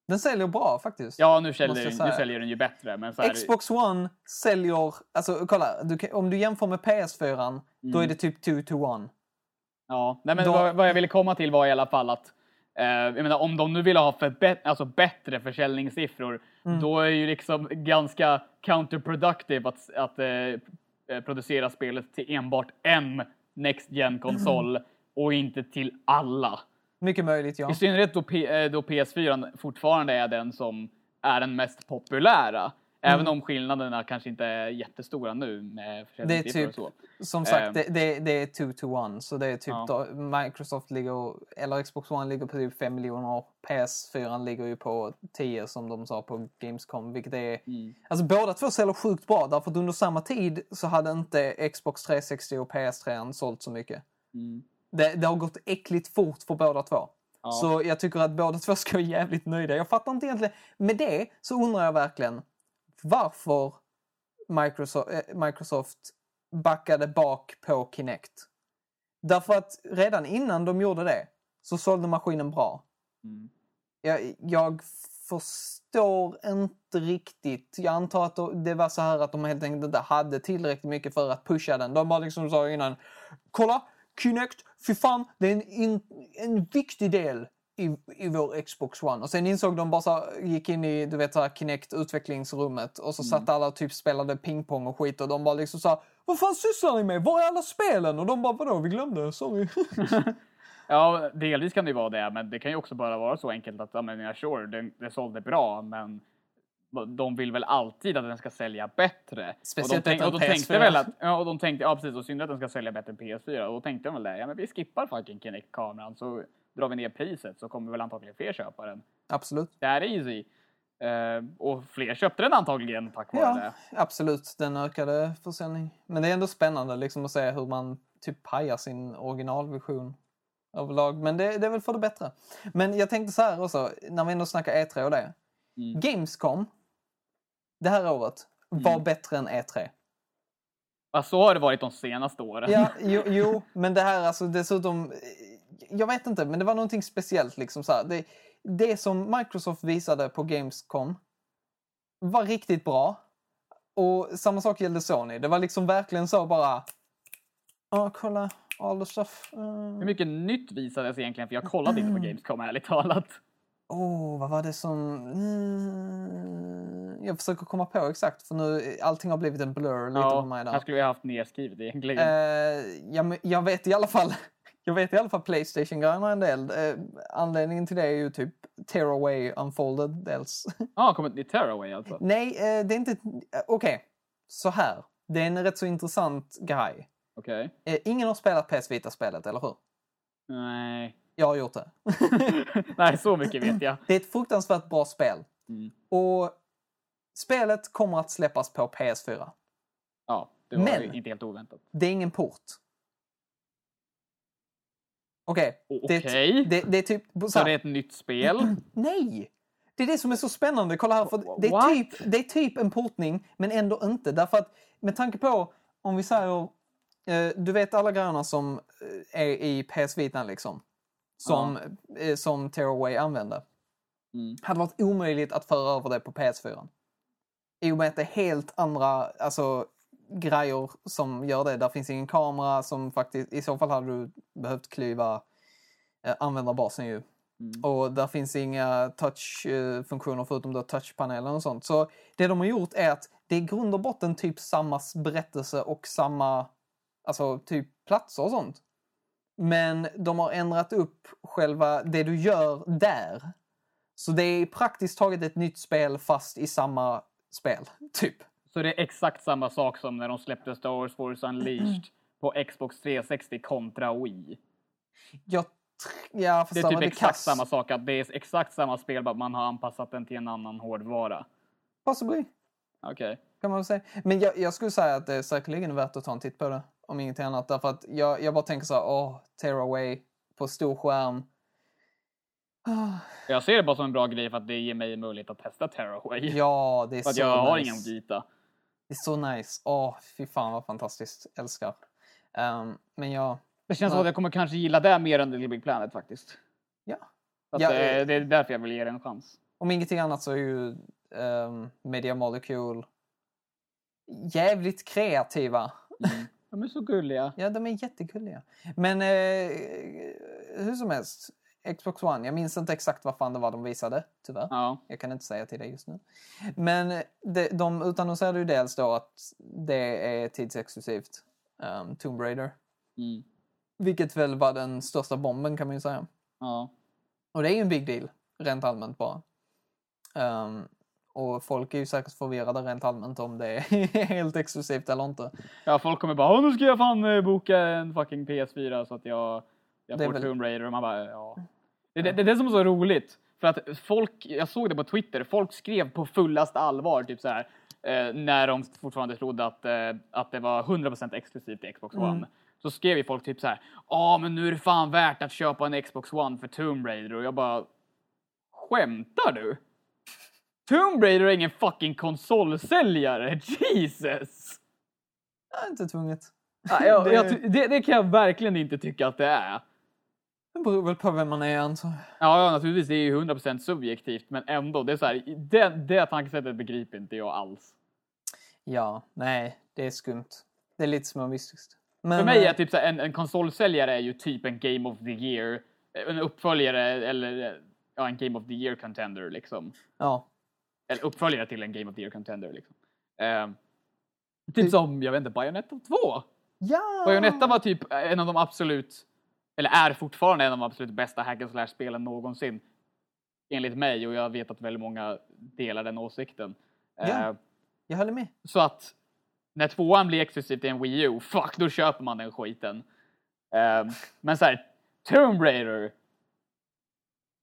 Speaker 1: Den säljer bra faktiskt.
Speaker 2: Ja, nu säljer, den, nu säljer den ju bättre men här,
Speaker 1: Xbox One säljer, alltså kolla, du, kan- om du jämför med PS4, då är det typ 2 to 1.
Speaker 2: Ja, nej men
Speaker 1: Då-
Speaker 2: vad, vad jag ville komma till var i alla fall att jag menar, om de nu vill ha alltså bättre försäljningssiffror,
Speaker 1: Mm.
Speaker 2: då är ju liksom ganska counterproductive att, att eh, eh, producera spelet till enbart en Next gen konsol och inte till alla.
Speaker 1: Mycket möjligt, ja.
Speaker 2: I synnerhet då, P- eh, då PS4 fortfarande är den som är den mest populära.
Speaker 1: Mm.
Speaker 2: Även om skillnaderna kanske inte är jättestora nu med
Speaker 1: Det är typ, som sagt,
Speaker 2: Ehm.
Speaker 1: det, det, det är 2 to 1. Så det är typ,
Speaker 2: Ja.
Speaker 1: Microsoft ligger, eller Xbox One ligger på typ 5 miljoner. PS4 ligger ju på 10 som de sa på Gamescom, vilket är...
Speaker 2: Mm.
Speaker 1: Alltså båda två säljer sjukt bra, därför att under samma tid så hade inte Xbox 360 och PS3 sålt så mycket.
Speaker 2: Mm.
Speaker 1: Det, det har gått äckligt fort för båda två.
Speaker 2: Ja.
Speaker 1: Så jag tycker att båda två ska vara jävligt nöjda. Jag fattar inte egentligen. Med det så undrar jag verkligen varför Microsoft, eh, Microsoft backade bak på Kinect. Därför att redan innan de gjorde det så sålde maskinen bra.
Speaker 2: Mm.
Speaker 1: Jag, jag förstår inte riktigt. Jag antar att de- det var så här att de helt enkelt inte hade tillräckligt mycket för att pusha den. De bara liksom sa innan, kolla, Kinect, fy fan, det är en, in, en viktig del i, i vår Xbox One. Och sen insåg de bara så här, gick in i du vet, så här, Kinect utvecklingsrummet och så satt alla och typ spelade pingpong och skit och de bara liksom så här, vad fan sysslar ni med? Var är alla spelen? Och de bara, vadå, vi glömde, sorry.
Speaker 2: Ja, delvis kan det ju vara det, men det kan ju också bara vara så enkelt att, ja men ja, sure, det, det sålde bra, men de vill väl alltid att den ska sälja bättre.
Speaker 1: Speciellt
Speaker 2: och de, tänk, och de tänkte
Speaker 1: PS4.
Speaker 2: väl att, ja, och de tänkte, ja precis, och synd att den ska sälja bättre än PS4. Och då tänkte de väl det, ja men vi skippar fucking Kinect-kameran så drar vi ner priset så kommer väl antagligen fler köpa den.
Speaker 1: Absolut.
Speaker 2: Det är easy. Eh, och fler köpte den antagligen tack vare
Speaker 1: Ja,
Speaker 2: det.
Speaker 1: absolut. Den ökade försäljning. Men det är ändå spännande liksom att se hur man typ pajar sin originalvision överlag. Men det, det är väl för det bättre. Men jag tänkte så här också, när vi ändå snackar E3 och det.
Speaker 2: Mm.
Speaker 1: Gamescom det här året var
Speaker 2: Mm.
Speaker 1: bättre än E3.
Speaker 2: Ja, så har det varit de senaste åren.
Speaker 1: Ja, jo, jo, men det här alltså dessutom... Jag vet inte, men det var någonting speciellt liksom så här. Det, det som Microsoft visade på Gamescom var riktigt bra. Och samma sak gällde Sony. Det var liksom verkligen så bara... Ja, kolla. All the stuff.
Speaker 2: Hur
Speaker 1: Mm.
Speaker 2: mycket nytt visades egentligen? För jag kollade inte på Gamescom ärligt talat.
Speaker 1: Oh, vad var det som... Mm, jag försöker komma på exakt, för nu allting har blivit en blur lite
Speaker 2: Ja,
Speaker 1: för mig där.
Speaker 2: här skulle vi ha haft nedskrivet egentligen.
Speaker 1: Eh, ja, men jag vet i alla fall jag vet i alla fall Playstation-grejerna en del. Eh, anledningen till det är ju typ Tearaway Unfolded dels.
Speaker 2: Ja, ah, kommit nytt Tearaway alltså.
Speaker 1: Nej, eh, det är inte... eh, Okej, så här. Det är en rätt så intressant grej.
Speaker 2: Okej.
Speaker 1: Eh, ingen har spelat PS Vita-spelet, eller hur?
Speaker 2: Nej.
Speaker 1: Jag har gjort det.
Speaker 2: Nej, så mycket vet jag.
Speaker 1: det är ett fruktansvärt bra spel.
Speaker 2: Mm.
Speaker 1: Och spelet kommer att släppas på PS4.
Speaker 2: Ja, det var
Speaker 1: Men-
Speaker 2: inte helt oväntat.
Speaker 1: Det är ingen port. Okej. det, är
Speaker 2: Okej.
Speaker 1: t- det, det är typ... Så
Speaker 2: Så det är ett nytt spel?
Speaker 1: Nej! Det är det som är så spännande. Kolla här, för det, är typ, det är typ en portning, men ändå inte. Därför att med tanke på, om vi säger, eh, du vet alla grejerna som eh, är i PS Vita liksom. Som, eh, som Tearaway använde.
Speaker 2: Mm.
Speaker 1: hade varit omöjligt att föra över det på PS4. I och med att det är helt andra alltså, grejer som gör det. Där finns ingen kamera som faktiskt, i så fall hade du behövt klyva eh, användarbasen ju.
Speaker 2: Mm.
Speaker 1: Och där finns inga touch-funktioner förutom då touchpanelen och sånt. Så det de har gjort är att det är grund och botten typ samma berättelse och samma alltså typ platser och sånt. Men de har ändrat upp själva det du gör där. Så det är praktiskt taget ett nytt spel fast i samma spel, typ.
Speaker 2: Så det är exakt samma sak som när de släppte Star Wars Force Unleashed på Xbox 360 kontra Wii.
Speaker 1: Jag, tr- ja, fast
Speaker 2: Det är typ exakt
Speaker 1: kass.
Speaker 2: samma sak, att det är exakt samma spel, bara man har anpassat den till en annan hårdvara.
Speaker 1: Possibly,
Speaker 2: Okej.
Speaker 1: kan man säga. Men jag, jag skulle säga att det är säkerligen värt att ta en titt på det, om ingenting annat. Därför att jag, jag bara tänker så här, åh, Tearaway på stor skärm.
Speaker 2: Jag ser det bara som en bra grej för att det ger mig möjlighet att testa Terraway.
Speaker 1: Ja, det är
Speaker 2: för att
Speaker 1: så
Speaker 2: jag har
Speaker 1: nice.
Speaker 2: ingen Gita.
Speaker 1: Det är så nice. Åh, fy fan vad fantastiskt. Älskar. Ehm, men ja,
Speaker 2: Det känns som att jag kommer kanske gilla det mer än Little Big Planet faktiskt.
Speaker 1: ja.
Speaker 2: Att,
Speaker 1: Ja,
Speaker 2: eh, det är därför jag vill ge det en chans.
Speaker 1: Om ingenting annat så är ju um, Media Molecule jävligt kreativa.
Speaker 2: Mm. De är så gulliga.
Speaker 1: Ja, de är jättegulliga. Men eh, hur som helst, Xbox One, jag minns inte exakt vad fan det var de visade, tyvärr.
Speaker 2: Ja.
Speaker 1: Jag kan inte säga till dig just nu. Men de, de utannonserade ju dels då att det är tidsexklusivt um, Tomb Raider.
Speaker 2: Mm.
Speaker 1: Vilket väl var den största bomben kan man ju säga.
Speaker 2: ja.
Speaker 1: Och det är ju en big deal, rent allmänt bara. Ehm, och folk är ju säkert förvirrade rent allmänt om det är helt exklusivt eller inte.
Speaker 2: Ja, folk kommer bara, "Åh, nu ska jag fan eh, boka en fucking PS4 så att jag, jag får
Speaker 1: väl-
Speaker 2: Tomb Raider. Och man bara, ja. Det, det, det är det som är så roligt. För att folk, jag såg det på Twitter, folk skrev på fullast allvar, typ så här, eh, när de fortfarande trodde att, eh, att det var 100% exklusivt i Xbox
Speaker 1: Mm.
Speaker 2: One. Så skrev ju folk typ så här, ja men nu är det fan värt att köpa en Xbox One för Tomb Raider. Och jag bara, skämtar du? Tomb Raider är ingen fucking konsolsäljare, Jesus!
Speaker 1: Ja, inte tvunget.
Speaker 2: Ja, jag, jag, det, det kan jag verkligen inte tycka att det är.
Speaker 1: Det beror väl på vem man är antar jag.
Speaker 2: Ja, ja naturligtvis, det är ju 100% subjektivt, men ändå, det är så här, det, det tankesättet begriper inte jag alls.
Speaker 1: Ja, nej, det är skumt. Det är lite småmystiskt. Men,
Speaker 2: För mig är
Speaker 1: eh,
Speaker 2: typ så här, en, en konsolsäljare är ju typ en Game of the Year, en uppföljare eller ja, en Game of the Year contender liksom.
Speaker 1: Ja,
Speaker 2: Eller uppföljare till en Game of the Year contender liksom. Eh, typ som, jag vet inte, Bayonetta 2.
Speaker 1: ja!
Speaker 2: Bayonetta var typ en av de absolut, eller är fortfarande en av de absolut bästa hack and slash-spelen någonsin. Enligt mig och jag vet att väldigt många delar den åsikten.
Speaker 1: Ja.
Speaker 2: Eh,
Speaker 1: Jag håller med.
Speaker 2: så att när tvåan blir exklusivt i en Wii U, fuck då köper man den skiten. Eh, men så här, Tomb Raider.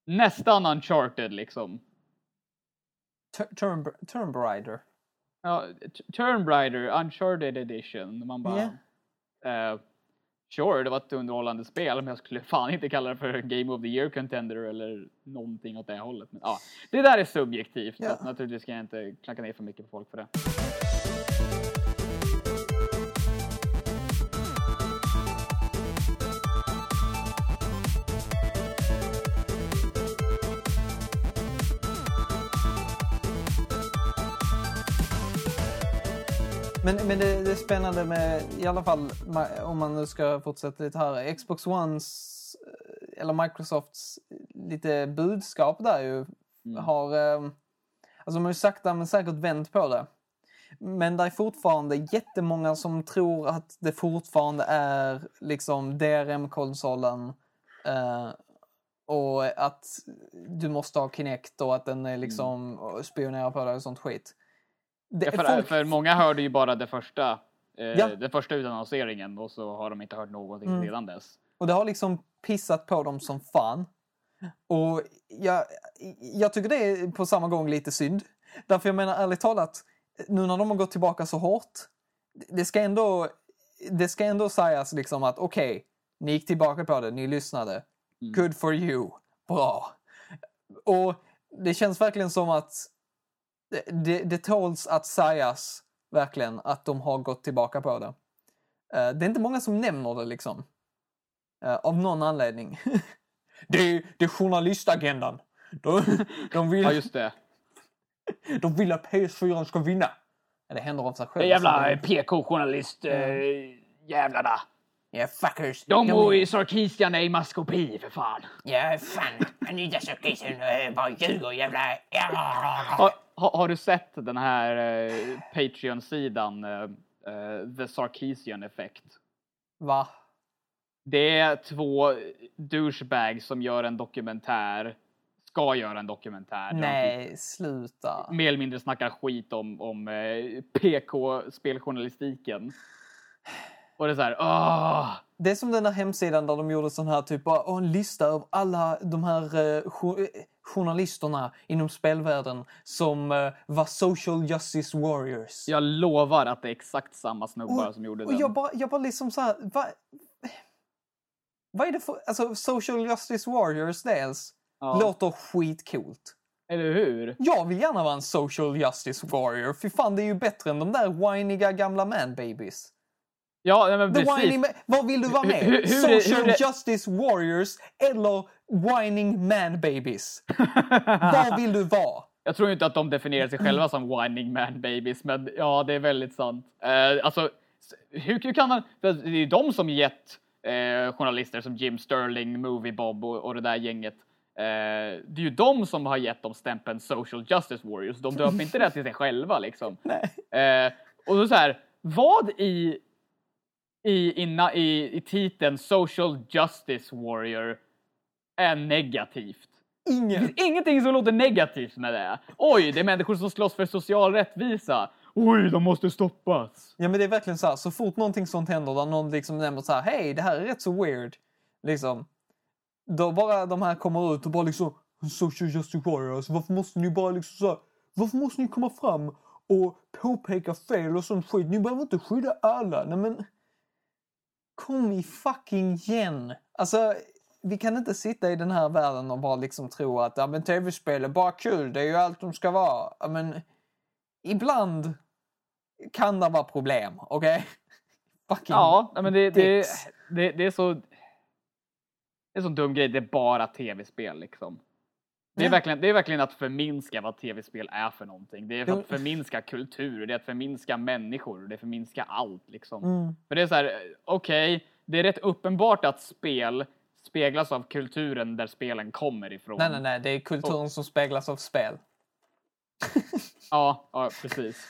Speaker 2: Nästan uncharted liksom.
Speaker 1: Tur- Turn, Rider.
Speaker 2: Ja, Tomb Raider, uncharted edition. Man bara... eh, sure, det var ett underhållande spel, men jag skulle fan inte kalla det för Game of the Year contender eller någonting åt det hållet. Men, ja, det där är subjektivt,
Speaker 1: Ja.
Speaker 2: så naturligtvis ska jag inte klacka ner för mycket på folk för det.
Speaker 1: Men, men det, det är spännande med, i alla fall om man nu ska fortsätta lite här, Xbox Ones eh, eller Microsofts lite budskap där ju
Speaker 2: Mm.
Speaker 1: har, eh, alltså de har ju sakta men säkert vänt på det. Men det är fortfarande jättemånga som tror att det fortfarande är liksom DRM-konsolen eh, och att du måste ha Kinect och att den är liksom och spionerar på dig och sånt skit. Det,
Speaker 2: för,
Speaker 1: folk-
Speaker 2: för många hörde ju bara det första, eh,
Speaker 1: Ja.
Speaker 2: den första utannonseringen och så har de inte hört någonting
Speaker 1: Mm.
Speaker 2: sedan dess.
Speaker 1: Och det har liksom pissat på dem som fan. Och jag, jag tycker det är på samma gång lite synd. Därför jag menar ärligt talat, nu när de har gått tillbaka så hårt, det ska ändå, det ska ändå sägas liksom att okej, ni gick tillbaka på det, ni lyssnade.
Speaker 2: Mm.
Speaker 1: Good for you. Bra. Och det känns verkligen som att det, det, det tåls att sägas verkligen att de har gått tillbaka på det. Eh, det är inte många som nämner det liksom. Eh, av någon anledning. det, är, det är journalistagendan. De, de, vill,
Speaker 2: Ja, just det.
Speaker 1: de vill att PS4 ska vinna. Det händer av sig själv.
Speaker 2: Det jävla
Speaker 1: Så det-
Speaker 2: PK-journalist eh, jävlarna.
Speaker 1: Ja, fuckers.
Speaker 2: De och i Sarkisian är i maskopi för fan.
Speaker 1: Ja, fan. Anita Sarkeesian eh, bara ljuger, jävla...
Speaker 2: Har, har, du sett den här eh, Patreon-sidan eh, eh, The Sarkisian Effect?
Speaker 1: Va?
Speaker 2: Det är två douchebags som gör en dokumentär ska göra en dokumentär. där de
Speaker 1: Nej, sluta.
Speaker 2: typ mer eller mindre snackar skit om, om eh, PK-speljournalistiken. Och det är så här, åh!
Speaker 1: Det är som den där hemsidan där de gjorde sån här typ bara, "Åh, en lista av alla de här eh, jo- eh, journalisterna inom spelvärlden som eh, var social justice warriors.
Speaker 2: Jag lovar att det är exakt samma snubbar som gjorde
Speaker 1: och
Speaker 2: den.
Speaker 1: jag bara, jag bara liksom så här, vad, vad är det för, alltså social justice warriors dels
Speaker 2: Ja.
Speaker 1: låter skitcoolt.
Speaker 2: Eller hur?
Speaker 1: Jag vill gärna vara en social justice warrior, för fan det är ju bättre än de där whiniga gamla man babies.
Speaker 2: Ja, men
Speaker 1: The
Speaker 2: precis.
Speaker 1: whining ma- vad vill du vara med?
Speaker 2: Hur- hur-
Speaker 1: Social
Speaker 2: hur
Speaker 1: Justice Warriors eller Whining Man Babies? Vad vill du vara?
Speaker 2: Jag tror inte att de definierar sig själva som whining man babies, men ja, det är väldigt sant. Eh, alltså, hur, hur kan man... Det är ju de som gett eh, journalister som Jim Sterling, Movie Bob och, och det där gänget. Eh, det är ju de som har gett dem stämpeln social justice warriors. De döper inte det till sig själva liksom. Eh, och då så här, vad i, i, inna, i, i titeln social justice warrior är negativt? Det
Speaker 1: Ingen.
Speaker 2: finns ingenting som låter negativt med det. Oj, det är människor som slåss för social rättvisa. Oj, de måste stoppas.
Speaker 1: Ja men det är verkligen så här, så fort någonting sånt händer där någon liksom nämner så här, hej det här är rätt så weird. Liksom. Då bara de här kommer ut och bara liksom, social justice warriors, varför måste ni bara liksom så här, varför måste ni komma fram och påpeka fel och sånt skit? Ni behöver inte skydda alla. Nej men, kom i fucking igen. Alltså, vi kan inte sitta i den här världen och bara liksom tro att ja, men tv-spel är bara kul, det är ju allt de ska vara. Ja, men, ibland kan det vara problem, okej? Fucking
Speaker 2: Ja, men det, det, det, det är så... Det är så dum grej, det är bara tv-spel liksom. Det är, verkligen, det är verkligen att förminska vad tv-spel är för någonting. Det är för att förminska kultur, det är att förminska människor, det är att förminska allt liksom.
Speaker 1: Mm.
Speaker 2: För det är så här, eh, okej, det är rätt uppenbart att spel speglas av kulturen där spelen kommer ifrån.
Speaker 1: Nej, nej, nej, det är kulturen som speglas av spel.
Speaker 2: Ja, ja precis.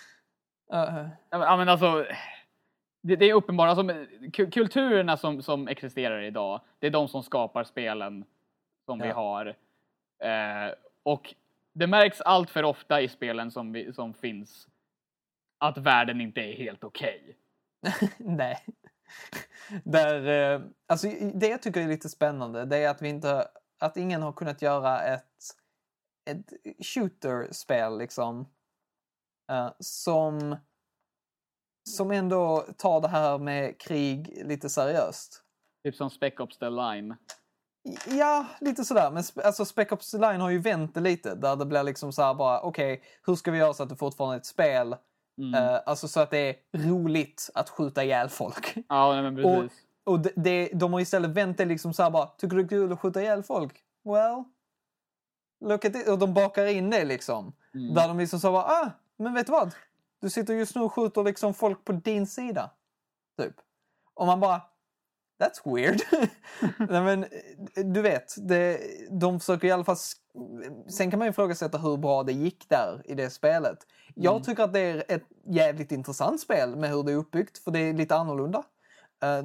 Speaker 1: Uh,
Speaker 2: Ja, men- alltså, det, det är uppenbart. Alltså, kulturerna som, som existerar idag, det är de som skapar spelen som vi
Speaker 1: Ja.
Speaker 2: har. Eh, och det märks allt för ofta i spelen som, vi, som finns att världen inte är helt okej.
Speaker 1: nej. Där, eh, alltså, det jag tycker är lite spännande det är att vi inte, att ingen har kunnat göra ett, ett shooter-spel liksom. eh, som, som ändå tar det här med krig lite seriöst.
Speaker 2: Typ som Spec Ops The Line.
Speaker 1: Ja, lite sådär. Men sp- alltså Spec Ops Line har ju vänt det lite. Där det blir liksom så här bara, okej, hur ska vi göra så att det fortfarande är ett spel?
Speaker 2: Mm.
Speaker 1: Eh, alltså så att det är roligt att skjuta ihjäl folk.
Speaker 2: Ja, nej, men
Speaker 1: Och,
Speaker 2: precis.
Speaker 1: och det, det, de har istället vänt det liksom så här bara, tycker du det är kul att skjuta ihjäl folk? Well, look at it. Och de bakar in det liksom.
Speaker 2: Mm.
Speaker 1: Där de liksom så bara, ah, men vet du vad? Du sitter just nu och skjuter liksom folk på din sida. Typ. Och man bara, that's weird. Nej, men, eh, du vet, det, de försöker i alla fall... Sen kan man ju ifrågasätta hur bra det gick där i det spelet. Jag
Speaker 2: Mm.
Speaker 1: tycker att det är ett jävligt intressant spel med hur det är uppbyggt, för det är lite annorlunda. Eh,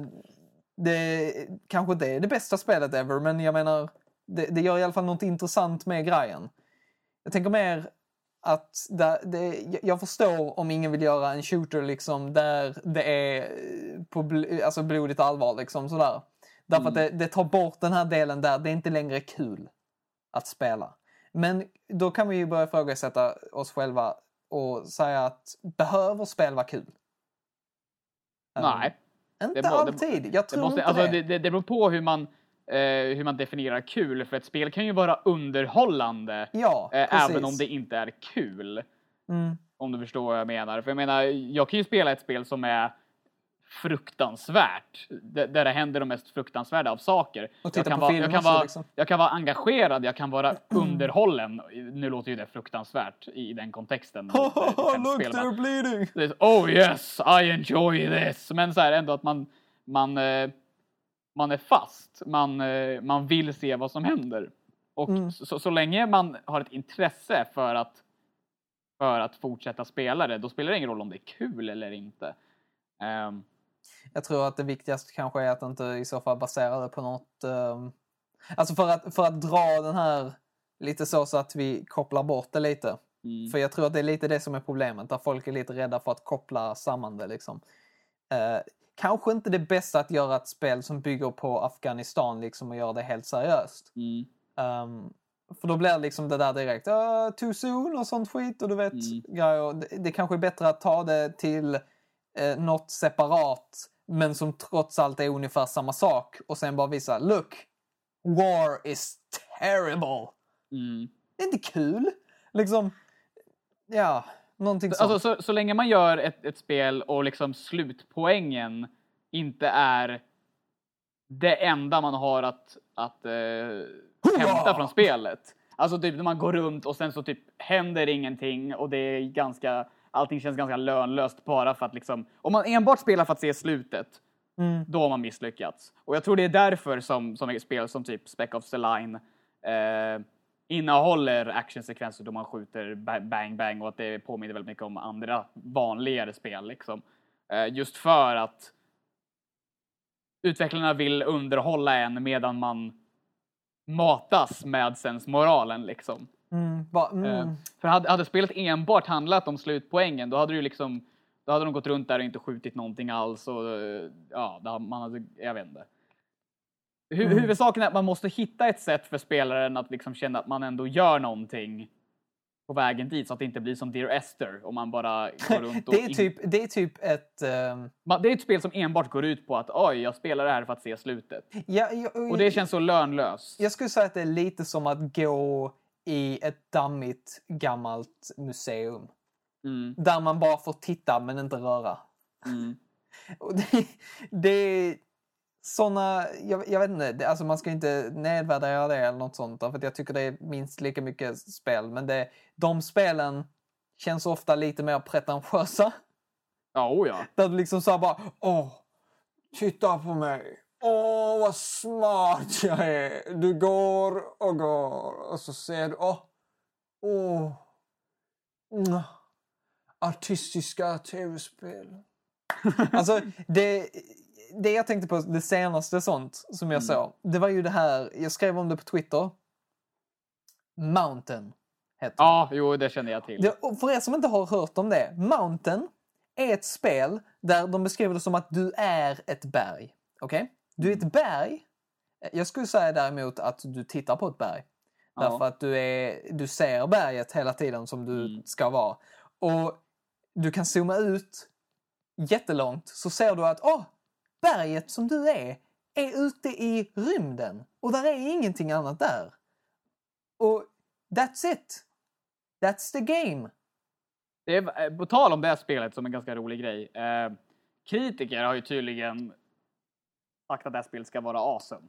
Speaker 1: det kanske inte är det bästa spelet ever, men jag menar, det, det gör i alla fall något intressant med grejen. Jag tänker mer att det, det, jag förstår om ingen vill göra en shooter liksom där det är på bl, alltså blodigt allvar liksom sådär. Därför att det, det tar bort den här delen där det är inte längre kul att spela. Men då kan vi ju börja ifrågasätta oss själva och säga att behöver spel vara kul?
Speaker 2: Nej.
Speaker 1: Um, inte
Speaker 2: Det det-
Speaker 1: alltid. Jag
Speaker 2: Det,
Speaker 1: tror
Speaker 2: måste,
Speaker 1: inte
Speaker 2: alltså,
Speaker 1: det.
Speaker 2: det, det, det beror på hur man, eh, hur man definierar kul, för ett spel kan ju vara underhållande
Speaker 1: Ja,
Speaker 2: eh, även om det inte är kul.
Speaker 1: Mm.
Speaker 2: Om du förstår vad jag menar. För jag menar, jag kan ju spela ett spel som är fruktansvärt, där det händer de mest fruktansvärda av saker.
Speaker 1: Och titta
Speaker 2: jag, kan
Speaker 1: på
Speaker 2: vara,
Speaker 1: film
Speaker 2: jag, kan vara,
Speaker 1: liksom.
Speaker 2: jag kan vara engagerad, jag kan vara underhållen. Nu låter ju det fruktansvärt i den kontexten.
Speaker 1: Look,
Speaker 2: Skämtspel, va?
Speaker 1: they're bleeding!
Speaker 2: Oh yes, I enjoy this. Men så här ändå att man, man, eh, man är fast. Man, eh, man vill se vad som händer. Och
Speaker 1: Mm.
Speaker 2: så, så länge man har ett intresse för att, för att fortsätta spela det, då spelar det ingen roll om det är kul eller inte. Ehm,
Speaker 1: Jag tror att det viktigaste kanske är att inte i så fall basera det på något... ehm, alltså för att, för att dra den här Lite så, så att vi kopplar bort det lite.
Speaker 2: Mm.
Speaker 1: För jag tror att det är lite det som är problemet, där folk är lite rädda för att koppla samman det. Liksom. Eh, kanske inte det bästa att göra ett spel som bygger på Afghanistan liksom, och göra det helt seriöst.
Speaker 2: Mm.
Speaker 1: Um, för då blir det liksom det där direkt, uh, too soon och sånt skit och du vet
Speaker 2: Mm.
Speaker 1: grejer. Det, det kanske är bättre att ta det till eh, något separat men som trots allt är ungefär samma sak och sen bara visa, look, war is terrible.
Speaker 2: Mm.
Speaker 1: Det är inte kul. Liksom, ja, någonting sånt.
Speaker 2: Alltså, så, så länge man gör ett, ett spel och liksom slutpoängen inte är det enda man har att, att eh, hämta från spelet. Alltså typ när man går runt och sen så typ händer ingenting och det är ganska, allting känns ganska lönlöst bara för att liksom, om man enbart spelar för att se slutet,
Speaker 1: Mm.
Speaker 2: då har man misslyckats. Och jag tror det är därför som, som spel som typ Spec of the Line eh, innehåller actionsekvenser då man skjuter ba- bang bang och att det påminner väldigt mycket om andra vanligare spel liksom. Eh, just för att utvecklarna vill underhålla en medan man matas med sensmoralen liksom.
Speaker 1: Mm, bara, mm.
Speaker 2: Eh, För hade, hade spelet enbart handlat om slutpoängen, då hade du liksom då hade de gått runt där och inte skjutit någonting alls och eh, ja, man hade, jag vet inte. Hu
Speaker 1: Mm.
Speaker 2: Huvudsaken är att man måste hitta ett sätt för spelaren att liksom känna att man ändå gör någonting på vägen dit så att det inte blir som Dear Esther om man bara går runt och
Speaker 1: det, är typ, det är typ ett...
Speaker 2: Ma- det är ett spel som enbart går ut på att oj, jag spelar det här för att se slutet.
Speaker 1: ja, jag,
Speaker 2: Och det känns så lönlöst.
Speaker 1: jag skulle säga att det är lite som att gå i ett dammigt gammalt museum.
Speaker 2: Mm,
Speaker 1: Där man bara får titta men inte röra.
Speaker 2: mm.
Speaker 1: Och det, det såna, jag, jag vet inte, alltså man ska inte nedvärdera det eller något sånt. För jag tycker det är minst lika mycket spel. Men det, de spelen känns ofta lite mer pretentiösa.
Speaker 2: Ja, oh ja.
Speaker 1: Där du liksom så här bara, åh, titta på mig. Åh, vad smart jag är. Du går och går och så ser du, åh, åh, mm, artistiska tv-spel. Alltså, det, det jag tänkte på, det senaste sånt som jag
Speaker 2: Mm.
Speaker 1: såg, det var ju det här, jag skrev om det på Twitter. Mountain heter det.
Speaker 2: Ja, jo, det känner jag till.
Speaker 1: Det, för er som inte har hört om det, Mountain är ett spel där de beskriver det som att du är ett berg. Okej? Du är ett berg. Jag skulle säga däremot att du tittar på ett berg.
Speaker 2: Ja.
Speaker 1: Därför att du, är, du ser berget hela tiden som du
Speaker 2: Mm.
Speaker 1: ska vara. Och du kan zooma ut jättelångt så ser du att åh, berget som du är är ute i rymden och där är ingenting annat där. Och that's it. That's the game.
Speaker 2: Det är, eh, på tal om det här spelet som en ganska rolig grej. Eh, kritiker har ju tydligen sagt att det här spelet ska vara awesome.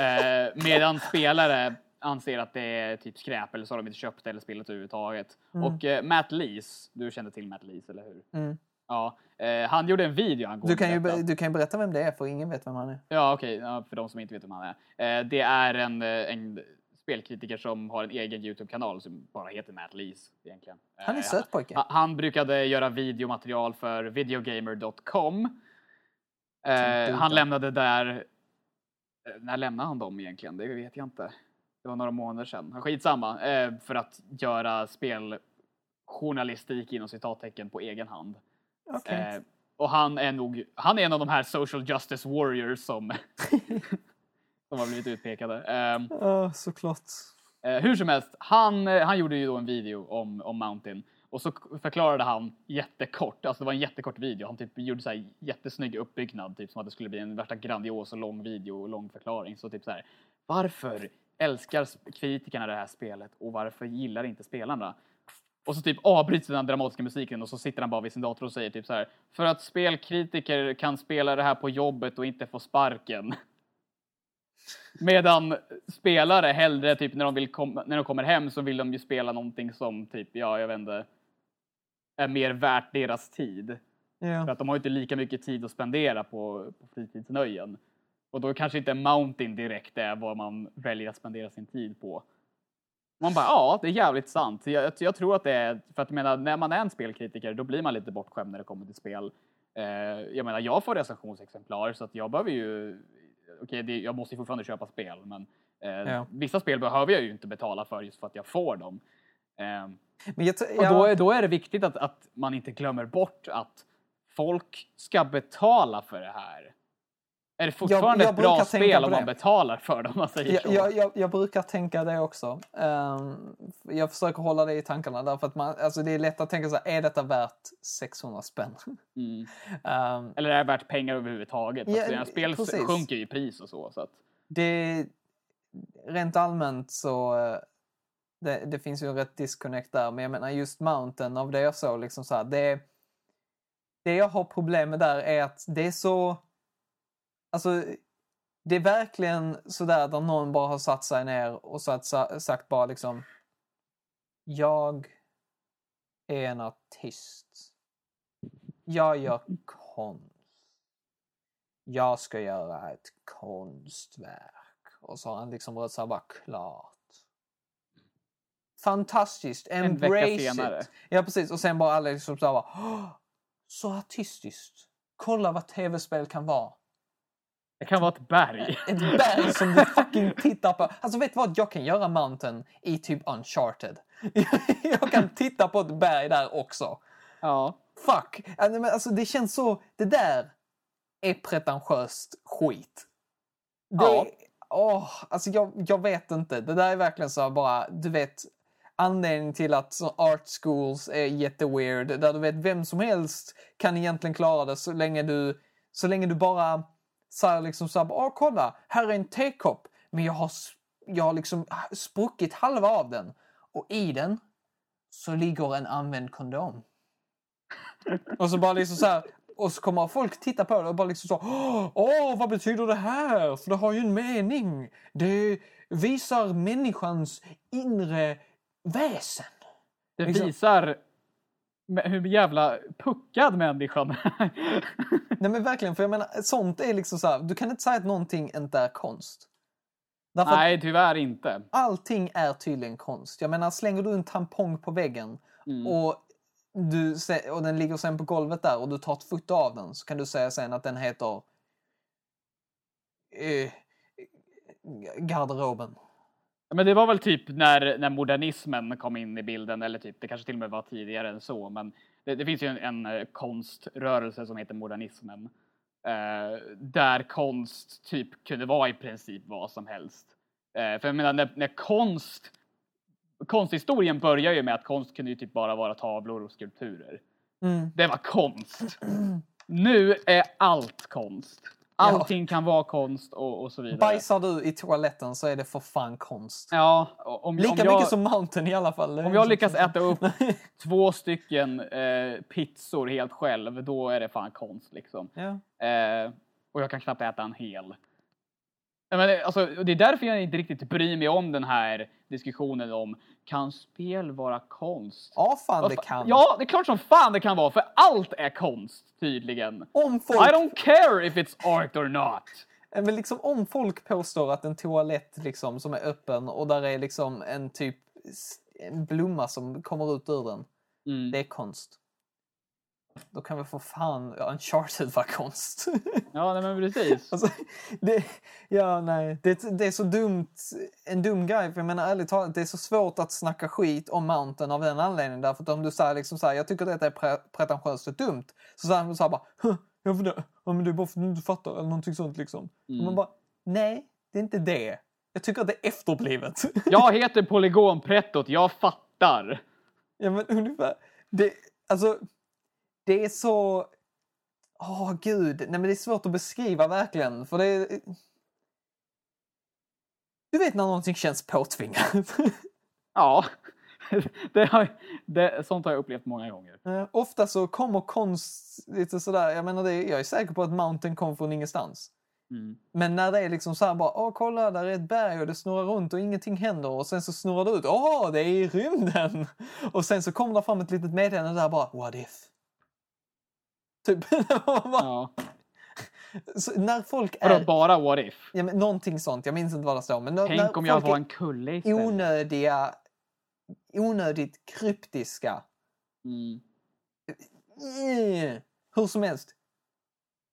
Speaker 2: Eh, medan spelare anser att det är typ skräp eller så har de inte köpt det eller spelat överhuvudtaget.
Speaker 1: Mm.
Speaker 2: Och eh, Matt Lees, du känner till Matt Lees eller hur?
Speaker 1: Mm.
Speaker 2: Ja, eh, han gjorde en video angående
Speaker 1: Du kan, ju,
Speaker 2: detta.
Speaker 1: du kan ju berätta vem det är för ingen vet vem han är.
Speaker 2: Ja, okej, ja, för de som inte vet vem han är. Eh, det är en, eh, en spelkritiker som har en egen Youtube-kanal som bara heter Matt Lees egentligen.
Speaker 1: Han är
Speaker 2: Eh,
Speaker 1: söt pojke.
Speaker 2: Ha- Han brukade göra videomaterial för videogamer.com. Eh,
Speaker 1: duga.
Speaker 2: han lämnade där... eh, När lämnade han dem egentligen? Det vet jag inte. Det var några månader sedan. Skitsamma. Eh, för att göra speljournalistik inom citattecken på egen hand.
Speaker 1: Okej.
Speaker 2: Eh, och han är nog, han är en av de här social justice warriors som, som har blivit utpekade. Ehm,
Speaker 1: Ja, såklart.
Speaker 2: Eh, hur som helst, han, eh, han gjorde ju då en video om, om Mountain och så förklarade han jättekort, alltså det var en jättekort video, han typ gjorde så här jättesnygg uppbyggnad, typ som att det skulle bli en värsta grandios och lång video och lång förklaring. Så typ så här, varför älskar kritikerna det här spelet och varför gillar inte spelarna? Och så typ avbryts den dramatiska musiken och så sitter han bara vid sin dator och säger typ så här, för att spelkritiker kan spela det här på jobbet och inte få sparken. Medan spelare hellre, typ när de, vill kom, när de kommer hem så vill de ju spela någonting som typ, ja jag vet inte, är mer värt deras tid. För
Speaker 1: Ja.
Speaker 2: att de har ju inte lika mycket tid att spendera på, på fritidsnöjen. Och då kanske inte Mountain direkt är vad man väljer att spendera sin tid på. Man bara, ja, det är jävligt sant. Jag, jag, jag tror att det är, för att jag menar, när man är en spelkritiker då blir man lite bortskämd när det kommer till spel. Eh, jag menar, jag får recensionsexemplar så att jag behöver ju okej, det- jag måste ju fortfarande köpa spel, men eh,
Speaker 1: Ja.
Speaker 2: vissa spel behöver jag ju inte betala för just för att jag får dem. Eh,
Speaker 1: Men jag, t-
Speaker 2: och då, är, då är det viktigt att, att man inte glömmer bort att folk ska betala för det här. Är det fortfarande
Speaker 1: jag
Speaker 2: ett bra spel om man betalar för man säger
Speaker 1: jag, jag, jag, jag brukar tänka det också. Ehm, jag försöker hålla det i tankarna därför att man, alltså det är lätt att tänka så här, är detta värt 600 spänn?
Speaker 2: Mm.
Speaker 1: Ehm,
Speaker 2: Eller är det värt pengar överhuvudtaget?
Speaker 1: Ja,
Speaker 2: Ja, spel
Speaker 1: precis.
Speaker 2: sjunker ju i pris och så. så att,
Speaker 1: det, rent allmänt så eh, det, det finns ju en rätt disconnect där, men jag menar just Mountain av det jag såg liksom så här, det, det jag har problem med där är att det är så, alltså det är verkligen sådär där någon bara har satt sig ner och satt, sa- sagt bara liksom jag är en artist. Jag gör konst. Jag ska göra ett konstverk. Och så har han liksom varit såhär bara klart. Fantastiskt,
Speaker 2: En vecka
Speaker 1: embrace
Speaker 2: senare.
Speaker 1: it. Ja precis, och sen bara alla liksom såhär bara "Åh, så artistiskt. Kolla vad tv-spel kan vara.
Speaker 2: Det kan vara ett berg.
Speaker 1: Ett berg som du fucking tittar på. Alltså vet du vad? Jag kan göra Mountain i typ Uncharted. Jag kan titta på ett berg där också.
Speaker 2: ja.
Speaker 1: Fuck! Alltså det känns så... Det där är pretentiöst skit. Det,
Speaker 2: Ja.
Speaker 1: åh, alltså jag, jag vet inte. Det där är verkligen så bara, du vet, anledningen till att så art schools är jätteweird. Där du vet, vem som helst kan egentligen klara det så länge du, så länge du bara säger liksom så här, åh kolla, här är en tekopp, men jag har, jag har liksom spruckit halva av den. Och i den så ligger en använd kondom. Och så bara liksom så här, och så kommer folk titta på det och bara liksom så Åh, vad betyder det här? För det har ju en mening. Det visar människans inre väsen.
Speaker 2: Det
Speaker 1: Liksom-
Speaker 2: visar hur jävla puckad människan är.
Speaker 1: Nej men verkligen, för jag menar, sånt är liksom så här, du kan inte säga att någonting inte är konst. Därför
Speaker 2: Nej, tyvärr inte.
Speaker 1: allting är tydligen konst. Jag menar, slänger du en tampong på väggen
Speaker 2: Mm.
Speaker 1: och, du, och den ligger sen på golvet där och du tar ett foto av den så kan du säga sen att den heter eh, garderoben.
Speaker 2: Men det var väl typ när, när modernismen kom in i bilden, eller typ, det kanske till och med var tidigare än så, men det, det finns ju en, en eh, konströrelse som heter modernismen. Eh, där konst typ kunde vara i princip vad som helst. Eh, för jag menar, när, när konst... Konsthistorien börjar ju med att konst kunde ju typ bara vara tavlor och skulpturer.
Speaker 1: Mm.
Speaker 2: Det var konst. Nu är allt konst. Allting kan vara konst och, och så vidare.
Speaker 1: Bajsar du i toaletten så är det för fan konst.
Speaker 2: Ja, om,
Speaker 1: Lika
Speaker 2: om jag,
Speaker 1: mycket som Mountain i alla fall.
Speaker 2: om jag lyckas äta upp två stycken eh, pizzor helt själv, då är det fan konst liksom.
Speaker 1: ja.
Speaker 2: Eh, och jag kan knappt äta en hel. Men, det- alltså, det är därför jag inte riktigt bryr mig om den här diskussionen om kan spel vara konst?
Speaker 1: ja, fan det kan.
Speaker 2: Ja, det är klart som fan det kan vara, för allt är konst tydligen.
Speaker 1: Om folk,
Speaker 2: I don't care if it's art or not.
Speaker 1: men liksom, om folk påstår att en toalett liksom, som är öppen och där är liksom en typ en blomma som kommer ut ur den.
Speaker 2: Mm.
Speaker 1: Det är konst. Då kan vi få fan Uncharted vara konst.
Speaker 2: Ja, nej, men precis.
Speaker 1: alltså, det, ja, nej. Det, det är så dumt, en dum grej. För jag menar ärligt talat, det är så svårt att snacka skit om Mountain av den anledningen. Därför att om du säger liksom så här, jag tycker detta är pre- pretentiöst och dumt. Så säger man så här bara, "Huh, ja, för det, ja, men det är bara för att du inte fattar eller någonting sånt liksom. Och man bara, nej, det är inte det. Jag tycker att det är efterblivet.
Speaker 2: Jag heter Polygonprettot, jag fattar.
Speaker 1: Ja men ungefär. Det, alltså, det är så... Åh gud, nej men det är svårt att beskriva verkligen. För det är... Du vet när någonting känns påtvingat.
Speaker 2: Ja, det har, det, sånt har jag upplevt många gånger.
Speaker 1: Eh, Ofta så kommer konst lite sådär, jag menar det, jag är säker på att Mountain kom från ingenstans.
Speaker 2: Mm.
Speaker 1: Men när det är liksom så här bara, åh kolla där är ett berg och det snurrar runt och ingenting händer och sen så snurrar det ut, åh det är i rymden! Och sen så kommer det fram ett litet meddelande där bara, what if? Typ,
Speaker 2: Ja.
Speaker 1: så när folk
Speaker 2: Vadå,
Speaker 1: är,
Speaker 2: bara what if?
Speaker 1: ja, men någonting sånt, jag minns inte vad det står, men
Speaker 2: Tänk om jag var en kulle istället.
Speaker 1: onödiga, onödigt kryptiska,
Speaker 2: Mm.
Speaker 1: Eh, hur som helst.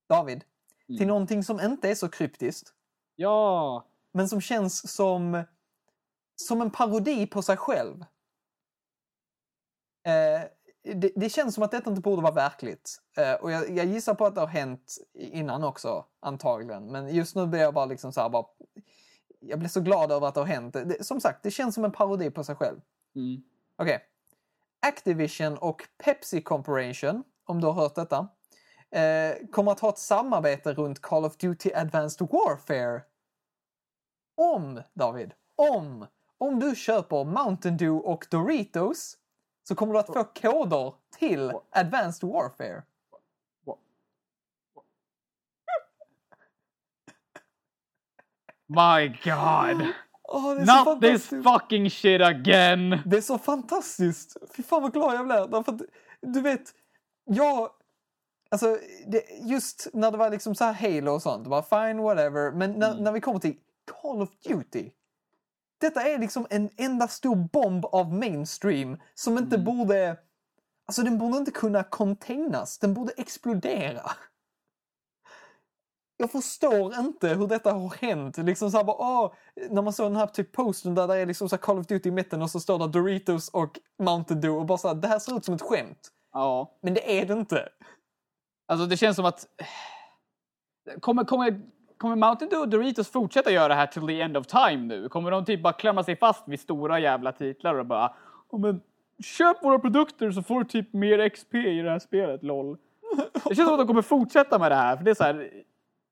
Speaker 1: David, till
Speaker 2: Mm.
Speaker 1: någonting som inte är så kryptiskt
Speaker 2: Ja!
Speaker 1: men som känns som, som en parodi på sig själv. Eh, det, det känns som att detta inte borde vara verkligt. Eh, och jag, jag gissar på att det har hänt innan också, antagligen. Men just nu blir jag bara liksom så här, bara, jag blir så glad över att det har hänt. Det, som sagt, det känns som en parodi på sig själv.
Speaker 2: Mm.
Speaker 1: Okej. Activision och Pepsi Corporation, om du har hört detta, eh, kommer att ha ett samarbete runt Call of Duty Advanced Warfare. Om, David, om, om du köper Mountain Dew och Doritos så kommer du att få koder till Advanced Warfare.
Speaker 2: My god!
Speaker 1: Så
Speaker 2: Not this fucking shit again!
Speaker 1: Det är så fantastiskt! Fy fan vad glad jag blev. Därför att, du vet, jag... Alltså, det, just när det var liksom så här Halo och sånt, det var fine, whatever. Men när,
Speaker 2: Mm.
Speaker 1: när vi kommer till Call of Duty. Detta är liksom en enda stor bomb av mainstream som inte
Speaker 2: Mm.
Speaker 1: borde... Alltså den borde inte kunna containas, den borde explodera. Jag förstår inte hur detta har hänt. Liksom så här bara, åh, när man såg den här typ posten där det är liksom så här Call of Duty i mitten och så står det Doritos och Mountain Dew och bara så här, det här ser ut som ett skämt.
Speaker 2: Ja.
Speaker 1: Men det är det inte.
Speaker 2: Alltså det känns som att... Kommer, kommer, kommer Mountain Dew och Doritos fortsätta göra det här till the end of time nu? Kommer de typ bara klämma sig fast vid stora jävla titlar och bara oh, men köp våra produkter så får du typ mer XP i det här spelet, LOL. Det känns som att de kommer fortsätta med det här, för det är så här...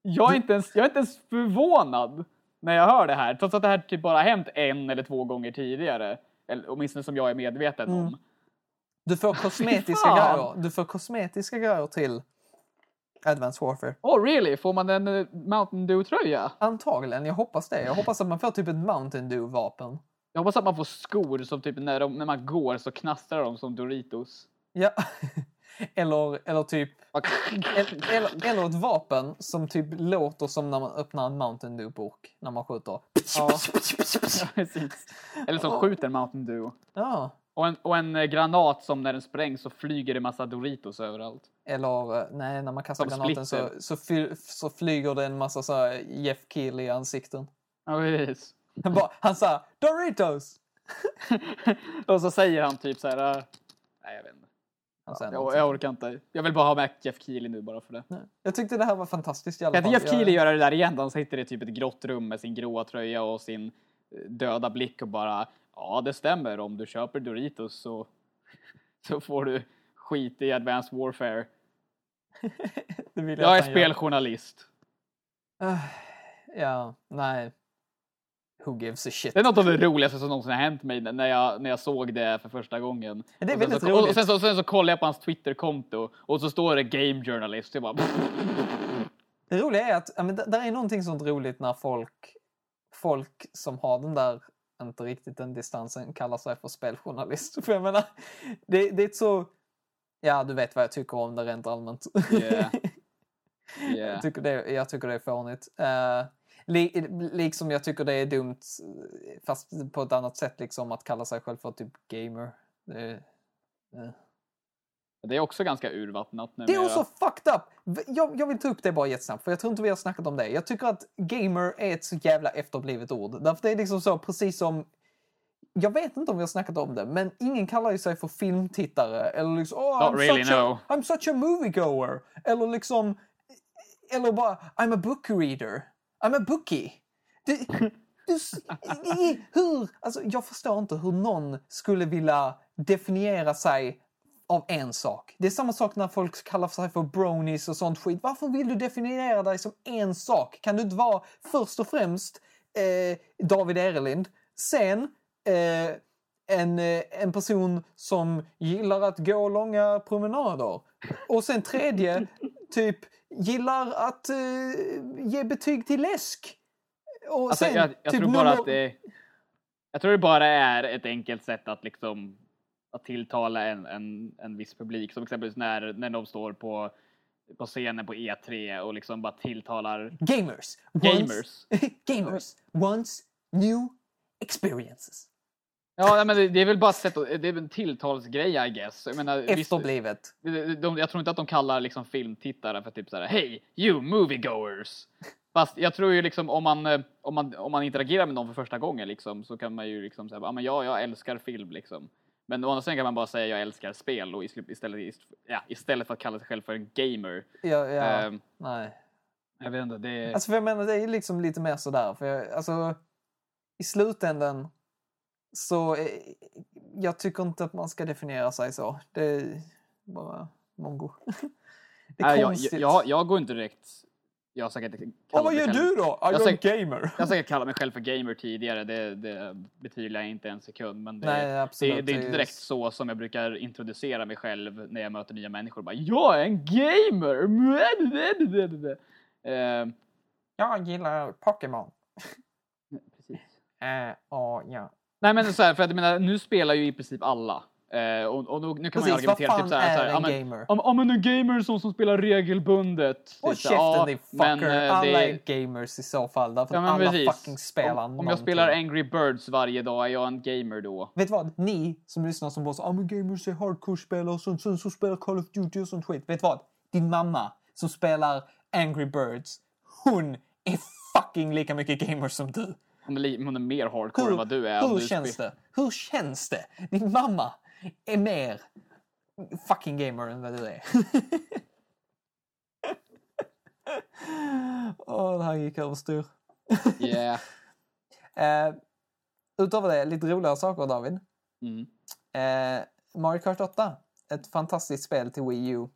Speaker 2: Jag är inte ens, jag är inte ens förvånad när jag hör det här, trots att det här typ bara hänt en eller två gånger tidigare. Eller åtminstone som jag är medveten om.
Speaker 1: Du får kosmetiska
Speaker 2: fan!
Speaker 1: grejer. Du får kosmetiska grejer till Advanced Warfare.
Speaker 2: Oh really? Får man en eh, Mountain Dew-tröja?
Speaker 1: Antagligen, jag hoppas det. Jag hoppas att man får typ ett Mountain Dew-vapen.
Speaker 2: Jag hoppas att man får skor som typ när, de, när man går så knastrar de som Doritos.
Speaker 1: Ja. eller, eller typ Eller, eller, eller ett vapen som typ låter som när man öppnar en Mountain Dew-burk när man skjuter.
Speaker 2: Ja. Ja, precis. Eller som skjuter Mountain Dew.
Speaker 1: Ja.
Speaker 2: Och en, och en eh, granat som när den sprängs så flyger det massa Doritos överallt.
Speaker 1: Eller eh, nej, när man kastar
Speaker 2: Som
Speaker 1: granaten så, så, så flyger det en massa så här Jeff Keely ansikten.
Speaker 2: Ja, precis.
Speaker 1: Han, bara, han sa Doritos!
Speaker 2: och så säger han typ så här. äh, nej, jag vet inte.
Speaker 1: Säger
Speaker 2: Jag, jag orkar inte. Jag vill bara ha med Jeff Keely nu bara för det.
Speaker 1: Nej. Jag tyckte det här var fantastiskt i alla
Speaker 2: Kan
Speaker 1: fall.
Speaker 2: inte Jeff
Speaker 1: Jag-
Speaker 2: Keely göra det där igen? Han sitter i typ ett grått rum med sin gråa tröja och sin eh, döda blick och bara ja, det stämmer. Om du köper Doritos så, så får du skit i Advanced Warfare.
Speaker 1: det vill
Speaker 2: Jag är speljournalist.
Speaker 1: Ah, Ja, nej. Who gives a shit?
Speaker 2: Det är något av det roligaste som någonsin har hänt mig när jag, när jag såg det för första gången.
Speaker 1: Det är
Speaker 2: och
Speaker 1: väldigt
Speaker 2: så, och
Speaker 1: roligt.
Speaker 2: sen så, sen så kollar jag på hans Twitterkonto och så står det Game Journalist. Jag bara,
Speaker 1: Det roliga är att ja, men, d- där är någonting sånt roligt när folk, folk som har den där, inte riktigt den distansen, kallar sig för speljournalist. För jag menar, det, det är ett så... Ja, du vet vad jag tycker om det rent allmänt.
Speaker 2: Yeah. Yeah.
Speaker 1: jag, tycker det, jag tycker det är fånigt. Uh, li, liksom jag tycker det är dumt, fast på ett annat sätt, liksom att kalla sig själv för typ gamer. Det, eh.
Speaker 2: Det är också ganska urvattnat
Speaker 1: Det är
Speaker 2: numera.
Speaker 1: också fucked up! Jag, jag vill ta upp det bara jättesnabbt, för jag tror inte vi har snackat om det. Jag tycker att gamer är ett så jävla efterblivet ord. Därför det är liksom så, precis som... Jag vet inte om vi har snackat om det, men ingen kallar ju sig för filmtittare. Eller liksom, oh,
Speaker 2: Not
Speaker 1: I'm,
Speaker 2: really,
Speaker 1: such a,
Speaker 2: no.
Speaker 1: I'm such a moviegoer. Eller liksom... Eller bara, I'm a book reader. I'm a bookie. Det, du, hur? Alltså, jag förstår inte hur någon skulle vilja definiera sig av en sak. Det är samma sak när folk kallar sig för bronies och sånt skit. Varför vill du definiera dig som en sak? Kan du inte vara först och främst eh, David Erelind, sen eh, en, eh, en person som gillar att gå långa promenader och sen tredje typ gillar att eh, ge betyg till läsk. Och
Speaker 2: Alltså,
Speaker 1: sen
Speaker 2: jag, jag
Speaker 1: typ
Speaker 2: tror bara
Speaker 1: nummer-
Speaker 2: att det Jag tror det bara är ett enkelt sätt att liksom att tilltala en, en, en viss publik. Som exempelvis när, när de står på, på scenen på E3 och liksom bara tilltalar
Speaker 1: Gamers.
Speaker 2: gamers.
Speaker 1: Wants, gamers. Wants new experiences.
Speaker 2: Ja, men det, det är väl bara sätt att, det är en tilltalsgrej I guess. Jag menar, visst,
Speaker 1: Efterblivet.
Speaker 2: de, de, jag tror inte att de kallar liksom filmtittare för typ såhär Hej, you moviegoers! Fast jag tror ju liksom om man, eh, om man, om man interagerar med någon för första gången liksom, så kan man ju liksom säga, ja men ja, jag älskar film liksom. Men å andra sidan kan man bara säga jag älskar spel och istället, ja, istället för att kalla sig själv för en gamer.
Speaker 1: Ja, ja.
Speaker 2: Ehm,
Speaker 1: Nej.
Speaker 2: jag vet inte, det är...
Speaker 1: Alltså för jag menar, det är liksom lite mer sådär. För jag, alltså, i slutändan så eh, jag tycker inte att man ska definiera sig så. Det är bara mongo. Det är
Speaker 2: Nej,
Speaker 1: konstigt.
Speaker 2: jag, jag, jag går inte direkt... Jag har säkert
Speaker 1: Och vad gör du då?
Speaker 2: Jag
Speaker 1: Jag
Speaker 2: säger-
Speaker 1: gamer.
Speaker 2: Jag har säkert kallat mig själv för gamer tidigare, det, det betvivlar jag inte en sekund. Men det,
Speaker 1: Nej,
Speaker 2: det,
Speaker 1: absolut.
Speaker 2: det är inte direkt så som jag brukar introducera mig själv när jag möter nya människor. Bara, jag är en gamer! Eh,
Speaker 1: Jag gillar Pokémon.
Speaker 2: precis.
Speaker 1: Åh, ja.
Speaker 2: Nej men så här, för att jag menar, nu spelar ju i princip alla. Eh, och, och nu, kan man ju
Speaker 1: Precis,
Speaker 2: argumentera typ så här, så
Speaker 1: är
Speaker 2: här ja,
Speaker 1: en
Speaker 2: men,
Speaker 1: gamer?
Speaker 2: Ja men en gamer sån som spelar regelbundet.
Speaker 1: Håll
Speaker 2: Typ
Speaker 1: käften
Speaker 2: ja,
Speaker 1: din
Speaker 2: men,
Speaker 1: fucker.
Speaker 2: eh,
Speaker 1: alla
Speaker 2: det-
Speaker 1: är gamers i så fall. Därför
Speaker 2: Ja,
Speaker 1: att
Speaker 2: men
Speaker 1: alla
Speaker 2: precis.
Speaker 1: fucking spelar
Speaker 2: om, om jag spelar Angry Birds varje dag, är jag en gamer då?
Speaker 1: Vet du vad? Ni som lyssnar som bara så, ah, men gamers är hardcore-spelare och sånt, sen så spelar Call of Duty och sånt skit. Vet du vad? Din mamma som spelar Angry Birds, hon är fucking lika mycket gamer som du.
Speaker 2: Hon är, hon är mer hardcore än vad du är.
Speaker 1: hur
Speaker 2: du
Speaker 1: känns det? Hur känns det? Din mamma är mer fucking gamer än vad du är. Åh, det här gick överstyr.
Speaker 2: Yeah.
Speaker 1: Eh, utöver det, lite roligare saker David.
Speaker 2: Mm.
Speaker 1: Eh, Mario Kart 8, ett fantastiskt spel till Wii U.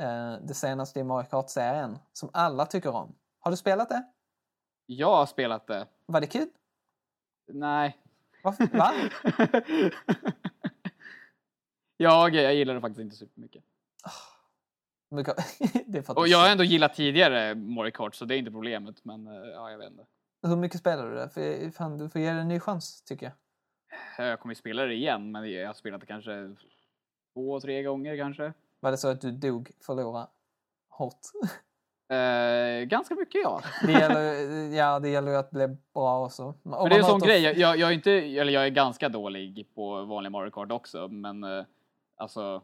Speaker 1: Eh, det senaste i Mario Kart-serien, som alla tycker om. Har du spelat det?
Speaker 2: Jag har spelat det.
Speaker 1: Var det kul?
Speaker 2: Nej.
Speaker 1: Varför? Va?
Speaker 2: jag, jag gillar det faktiskt inte supermycket.
Speaker 1: Det att
Speaker 2: Och jag har ändå gillat tidigare Mario Kart så det är inte problemet. Men eh, ja, jag vet inte.
Speaker 1: Hur mycket spelar du det? För, fan, du får ge det en ny chans, tycker jag.
Speaker 2: Jag kommer ju spela det igen men jag har spelat det kanske två, tre gånger kanske.
Speaker 1: Var det så att du dog, förlora hårt?
Speaker 2: Eh, ganska mycket ja.
Speaker 1: Det gäller, ja, det gäller ju att bli bra också.
Speaker 2: Men det är en sån grej, jag, jag, jag, är inte, eller jag är ganska dålig på vanlig Mario Kart också, men eh, alltså...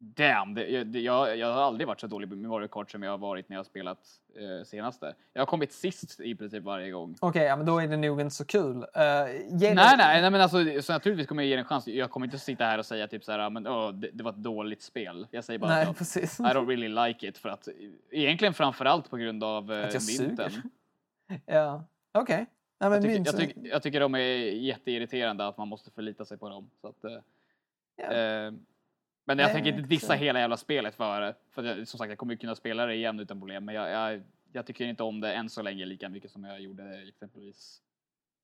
Speaker 2: Damn, det, jag, det, jag, jag har aldrig varit så dålig med Mario Kart som jag har varit när jag har spelat eh, senaste. Jag har kommit sist i princip varje gång.
Speaker 1: Okej, ja, men då är det nog inte så kul. Uh,
Speaker 2: Nej, nej, nej, men alltså, så naturligtvis kommer jag ge en chans. Jag kommer inte sitta här och säga typ så här, men åh, det, det var ett dåligt spel. Jag säger bara
Speaker 1: Nej,
Speaker 2: att
Speaker 1: precis.
Speaker 2: I don't really like it för att egentligen framförallt på grund av eh,
Speaker 1: Att jag
Speaker 2: mynten.
Speaker 1: suger. Ja, okej. Men
Speaker 2: Jag jag tycker de är jätteirriterande att man måste förlita sig på dem. Så att, eh,
Speaker 1: Ja.
Speaker 2: eh, men jag
Speaker 1: Nej,
Speaker 2: tänker inte dissa hela jävla spelet för det. För jag, som sagt, jag kommer ju kunna spela det igen utan problem. Men jag, jag, jag tycker inte om det än så länge lika mycket som jag gjorde exempelvis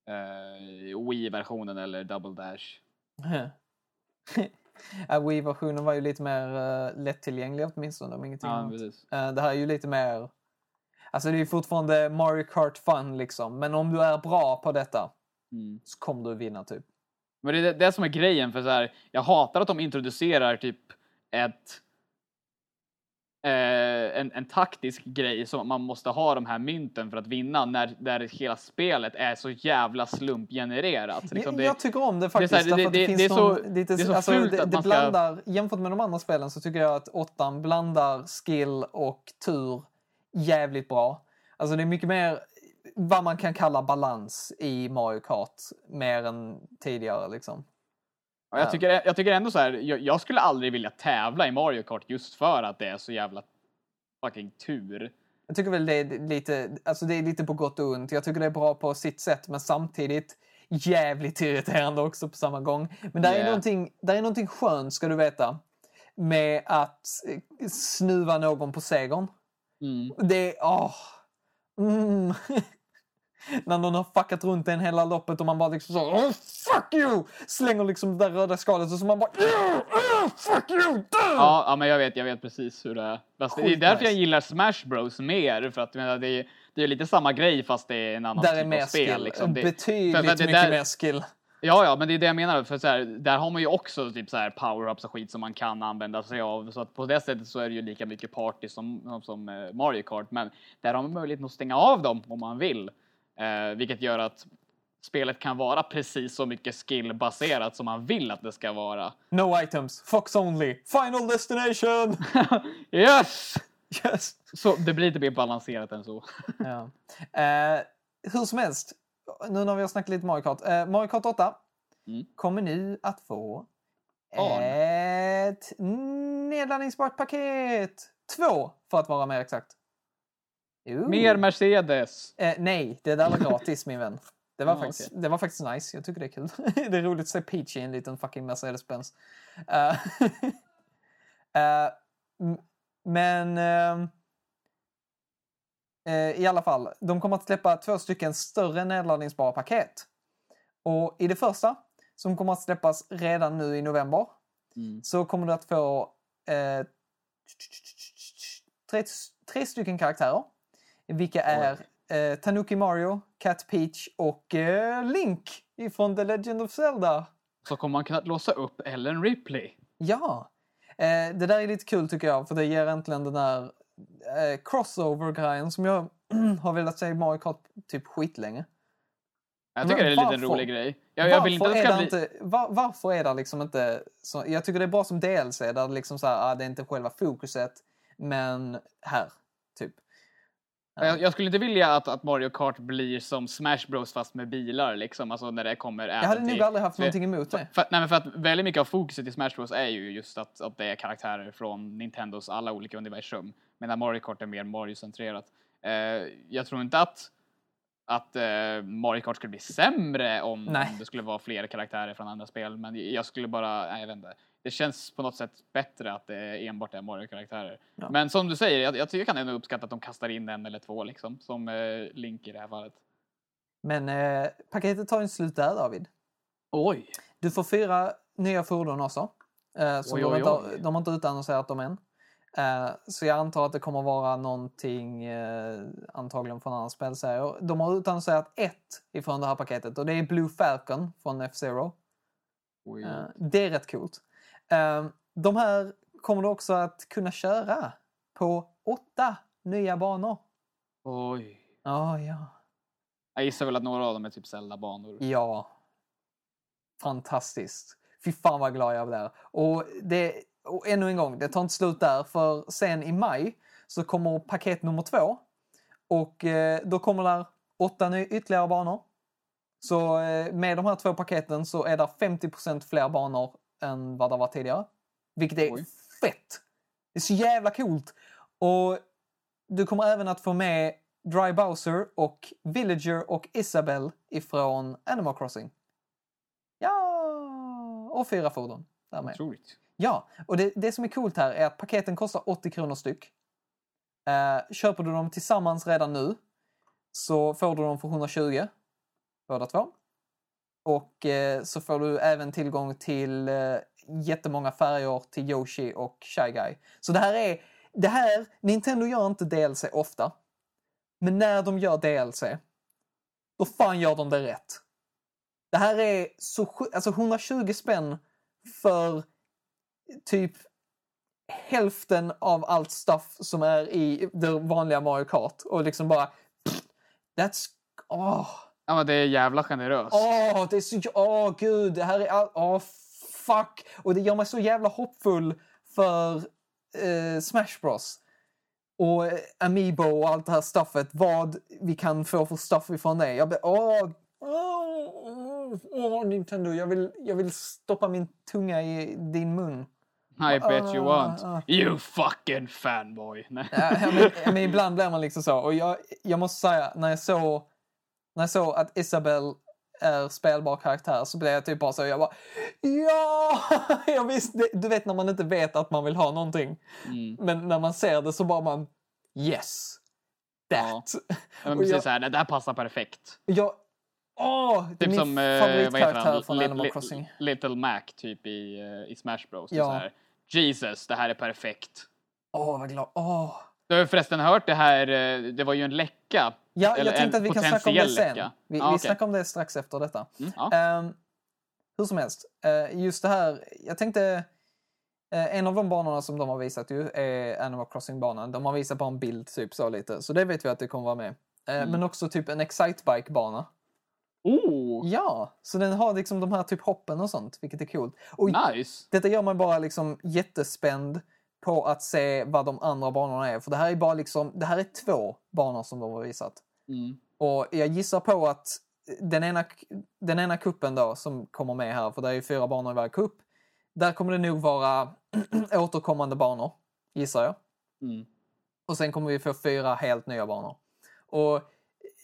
Speaker 2: eh, Wii-versionen eller Double Dash.
Speaker 1: Ja, Wii-versionen var ju lite mer uh, lättillgänglig åtminstone om ingenting
Speaker 2: Ja,
Speaker 1: annat. Eh, det här är ju lite mer... Alltså det är ju fortfarande Mario Kart fun liksom. Men om du är bra på detta
Speaker 2: Mm.
Speaker 1: så kommer du vinna typ.
Speaker 2: Men det är det, det som är grejen, för så här, jag hatar att de introducerar typ ett eh, en, en taktisk grej som man måste ha de här mynten för att vinna när där hela spelet är så jävla slumpgenererat. Liksom det,
Speaker 1: jag tycker om det
Speaker 2: är
Speaker 1: faktiskt.
Speaker 2: så här, det-
Speaker 1: därför att
Speaker 2: det- det är så-
Speaker 1: lite,
Speaker 2: det är så
Speaker 1: alltså,
Speaker 2: fult
Speaker 1: det,
Speaker 2: att
Speaker 1: det
Speaker 2: man ska-
Speaker 1: blandar, Jämfört med de andra spelen så tycker jag att åttan blandar skill och tur jävligt bra. Alltså det är mycket mer vad man kan kalla balans i Mario Kart mer än tidigare liksom.
Speaker 2: Ja, jag, tycker, jag tycker ändå så här, jag, jag skulle aldrig vilja tävla i Mario Kart just för att det är så jävla fucking tur.
Speaker 1: Jag tycker väl det är lite, alltså det är lite på gott och ont. Jag tycker det är bra på sitt sätt men samtidigt jävligt irriterande också på samma gång. Men där, är,
Speaker 2: Yeah.
Speaker 1: någonting, där är någonting skönt ska du veta med att snuva någon på segern.
Speaker 2: Mm.
Speaker 1: Det är, åh. Mm. När någon har fuckat runt en hela loppet och man bara liksom så oh, fuck you! Slänger liksom det där röda skalet och så man bara "Yeah, yeah, fuck you!
Speaker 2: Ja, ja, men jag vet, jag vet precis hur det är. Fast det är därför jag gillar Smash Bros mer, för att jag menar, det, är, det är lite samma grej fast det är en annan
Speaker 1: Där
Speaker 2: typ
Speaker 1: är mer
Speaker 2: av spel.
Speaker 1: skill.
Speaker 2: Liksom. Det,
Speaker 1: Betydligt
Speaker 2: för- för det
Speaker 1: mycket
Speaker 2: där-
Speaker 1: mer skill.
Speaker 2: Ja, ja, men det är det jag menar. För så här, där har man ju också typ så här power-ups och skit som man kan använda sig av. Så att på det sättet så är det ju lika mycket party som, som eh, Mario Kart. Men där har man möjligheten att stänga av dem om man vill. Eh, vilket gör att spelet kan vara precis så mycket skill-baserat som man vill att det ska vara.
Speaker 1: No items. Fox only. Final destination!
Speaker 2: yes!
Speaker 1: Yes.
Speaker 2: Så det blir lite mer balanserat än så.
Speaker 1: Ja. Eh, hur som helst, nu när vi har snackat lite Mario Kart. Eh, Mario Kart 8
Speaker 2: Mm.
Speaker 1: kommer nu att få
Speaker 2: Barn.
Speaker 1: ett nedladdningsbart paket. Två, för att vara mer exakt. Jo.
Speaker 2: Mer Mercedes.
Speaker 1: Eh, nej, det där var gratis min vän. Det var,
Speaker 2: Ah,
Speaker 1: faktiskt,
Speaker 2: okej.
Speaker 1: det var faktiskt nice. Jag tycker det är kul. det är roligt att se Peach i en liten fucking Mercedes-Benz. Eh, m- men eh, i alla fall, de kommer att släppa två stycken större nedladdningsbara paket. Och i det första, som kommer att släppas redan nu i november,
Speaker 2: Mm.
Speaker 1: så kommer du att få tre, tre stycken karaktärer. Vilka är eh, Tanuki Mario, Cat Peach och eh, Link ifrån The Legend of Zelda.
Speaker 2: Så kommer man kunna låsa upp Ellen Ripley.
Speaker 1: Ja! Eh, det där är lite kul tycker jag, för det ger äntligen den där eh, crossover-grejen som jag har velat se i Mario Kart typ skitlänge.
Speaker 2: Jag tycker
Speaker 1: Men
Speaker 2: det är en liten
Speaker 1: varför?
Speaker 2: rolig grej. Jag, jag vill inte att
Speaker 1: varför,
Speaker 2: det ska
Speaker 1: det
Speaker 2: bli...
Speaker 1: inte, var, varför är det liksom inte... Så, jag tycker det är bra som DLC där liksom så här, ah, det är inte själva fokuset, men här, typ.
Speaker 2: Jag, jag skulle inte vilja att, att Mario Kart blir som Smash Bros fast med bilar liksom. Alltså när det kommer
Speaker 1: Jag hade nog aldrig haft
Speaker 2: för-
Speaker 1: någonting emot det.
Speaker 2: För, nej, men för att väldigt mycket av fokuset i Smash Bros är ju just att, att det är karaktärer från Nintendos alla olika universum. Medan Mario Kart är mer Mario-centrerat. Eh, jag tror inte att, att eh, Mario Kart skulle bli sämre om, om det skulle vara fler karaktärer från andra spel. Men jag skulle bara, nej, jag vet inte. Det känns på något sätt bättre att det enbart är Mario-karaktärer.
Speaker 1: Ja.
Speaker 2: Men som du säger, jag, jag, tycker- jag kan ändå uppskatta att de kastar in en eller två liksom. Som eh, Link i det här fallet.
Speaker 1: Men eh, paketet tar ju slut där David.
Speaker 2: Oj!
Speaker 1: Du får fyra nya fordon också. Eh, som
Speaker 2: Oj,
Speaker 1: de,
Speaker 2: oj,
Speaker 1: inte,
Speaker 2: oj.
Speaker 1: de har inte utannonserat dem än. Eh, så jag antar att det kommer vara någonting eh, antagligen från andra spelserier. De har utannonserat ett ifrån det här paketet och det är Blue Falcon från F-Zero. Eh, det är rätt coolt. Eh, de här kommer du också att kunna köra på åtta nya banor.
Speaker 2: Oj.
Speaker 1: Ja, ja.
Speaker 2: Jag gissar väl att några av dem är typ Zelda-banor.
Speaker 1: Ja. Fantastiskt. Fy fan vad glad jag blev. Och, det, och ännu en gång, det tar inte slut där för sen i maj så kommer paket nummer två. Och eh, då kommer där åtta ny, ytterligare banor. Så eh, med de här två paketen så är det 50% fler banor än vad det var tidigare. Vilket är
Speaker 2: Oj.
Speaker 1: fett! Det är så jävla coolt! Och du kommer även att få med Dry Bowser och Villager och Isabel ifrån Animal Crossing. Ja! Och fyra fordon. Därmed.
Speaker 2: Otroligt.
Speaker 1: Ja, och det, det som är coolt här är att paketen kostar 80 kronor styck. Eh, köper du dem tillsammans redan nu så får du dem för 120. Båda två. Och eh, så får du även tillgång till eh, jättemånga färger till Yoshi och Shy Guy. Så det här är, det här, Nintendo gör inte DLC ofta. Men när de gör DLC, då fan gör de det rätt. Det här är så alltså 120 spänn för typ hälften av allt stuff som är i det vanliga Mario Kart och liksom bara That's... Oh.
Speaker 2: Ja, men det är jävla generöst.
Speaker 1: Åh, det är så... Åh, gud! Det här är... all- Åh, fuck! Och det gör mig så jävla hoppfull för eh, Smash Bros. Och eh, Amiibo och allt det här stuffet. Vad vi kan få för stuff ifrån det. Jag blir... Åh! Åh, Nintendo, jag vill, jag vill stoppa min tunga i din mun.
Speaker 2: I bet you
Speaker 1: Ah,
Speaker 2: want.
Speaker 1: ah.
Speaker 2: You fucking fanboy. Nej.
Speaker 1: Ja, men, men ibland blir man liksom så. Och jag, jag måste säga, när jag såg, när jag såg att Isabel är spelbar karaktär så blev jag typ bara så, jag bara ja! Jag visste, du vet när man inte vet att man vill ha någonting.
Speaker 2: Mm.
Speaker 1: Men när man ser det så bara man yes! That!
Speaker 2: Ja, men precis
Speaker 1: jag-
Speaker 2: så här, det där passar perfekt.
Speaker 1: Jag, åh! det är
Speaker 2: Typ
Speaker 1: min
Speaker 2: som, eh,
Speaker 1: favoritkaraktär från Animal
Speaker 2: li-
Speaker 1: Crossing.
Speaker 2: Little Mac typ i, eh, i Smash Bros.
Speaker 1: Ja.
Speaker 2: Så här, Jesus, det här är perfekt.
Speaker 1: Åh, vad glad. Åh!
Speaker 2: Du har förresten hört det här, eh, det var ju en läcka.
Speaker 1: Ja,
Speaker 2: Eller
Speaker 1: jag tänkte att vi kan snacka om det sen.
Speaker 2: läcka.
Speaker 1: Vi,
Speaker 2: Ja,
Speaker 1: vi
Speaker 2: okej.
Speaker 1: snackar om det strax efter detta.
Speaker 2: Mm, ja.
Speaker 1: Ehm, hur som helst, eh, just det här, jag tänkte, eh, en av de banorna som de har visat ju är Animal Crossing-banan. De har visat på en bild typ så lite, så det vet vi att det kommer vara med. Eh,
Speaker 2: Mm.
Speaker 1: Men också typ en Excitebike-bana.
Speaker 2: Oh,
Speaker 1: Ja, så den har liksom de här typ hoppen och sånt, vilket är coolt. Och
Speaker 2: nice.
Speaker 1: detta gör mig bara liksom jättespänd på att se vad de andra banorna är. För det här är bara liksom, det här är två banor som de har visat.
Speaker 2: Mm.
Speaker 1: Och jag gissar på att den ena, den ena kuppen då som kommer med här, för det är ju fyra banor i varje kupp. Där kommer det nog vara återkommande banor, gissar jag.
Speaker 2: Mm.
Speaker 1: Och sen kommer vi få fyra helt nya banor. Och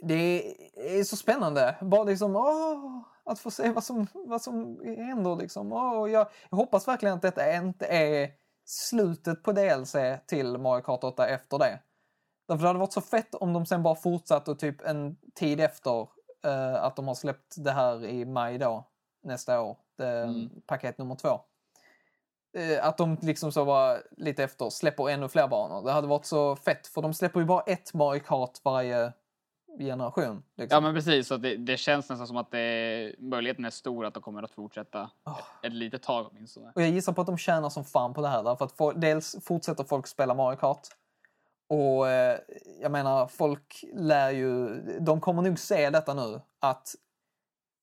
Speaker 1: det är så spännande. Bara liksom, åh, att få se vad som, vad som händer. Liksom. Åh, jag, jag hoppas verkligen att detta inte är slutet på DLC till Mario Kart 8 efter det. Därför det hade varit så fett om de sen bara fortsatte och typ en tid efter eh, att de har släppt det här i maj då, nästa år, det,
Speaker 2: Mm.
Speaker 1: paket nummer två. Eh, att de liksom så bara lite efter släpper ännu fler banor. Det hade varit så fett för de släpper ju bara ett Mario Kart varje generation. Liksom.
Speaker 2: Ja men precis, så det, det känns nästan som att det, möjligheten är stor att de kommer att fortsätta
Speaker 1: Åh.
Speaker 2: ett, ett litet tag åtminstone.
Speaker 1: Och jag gissar på att de tjänar som fan på det här. Därför att få, dels fortsätter folk spela Mario Kart. Och eh, jag menar, folk lär ju... De kommer nog se detta nu. Att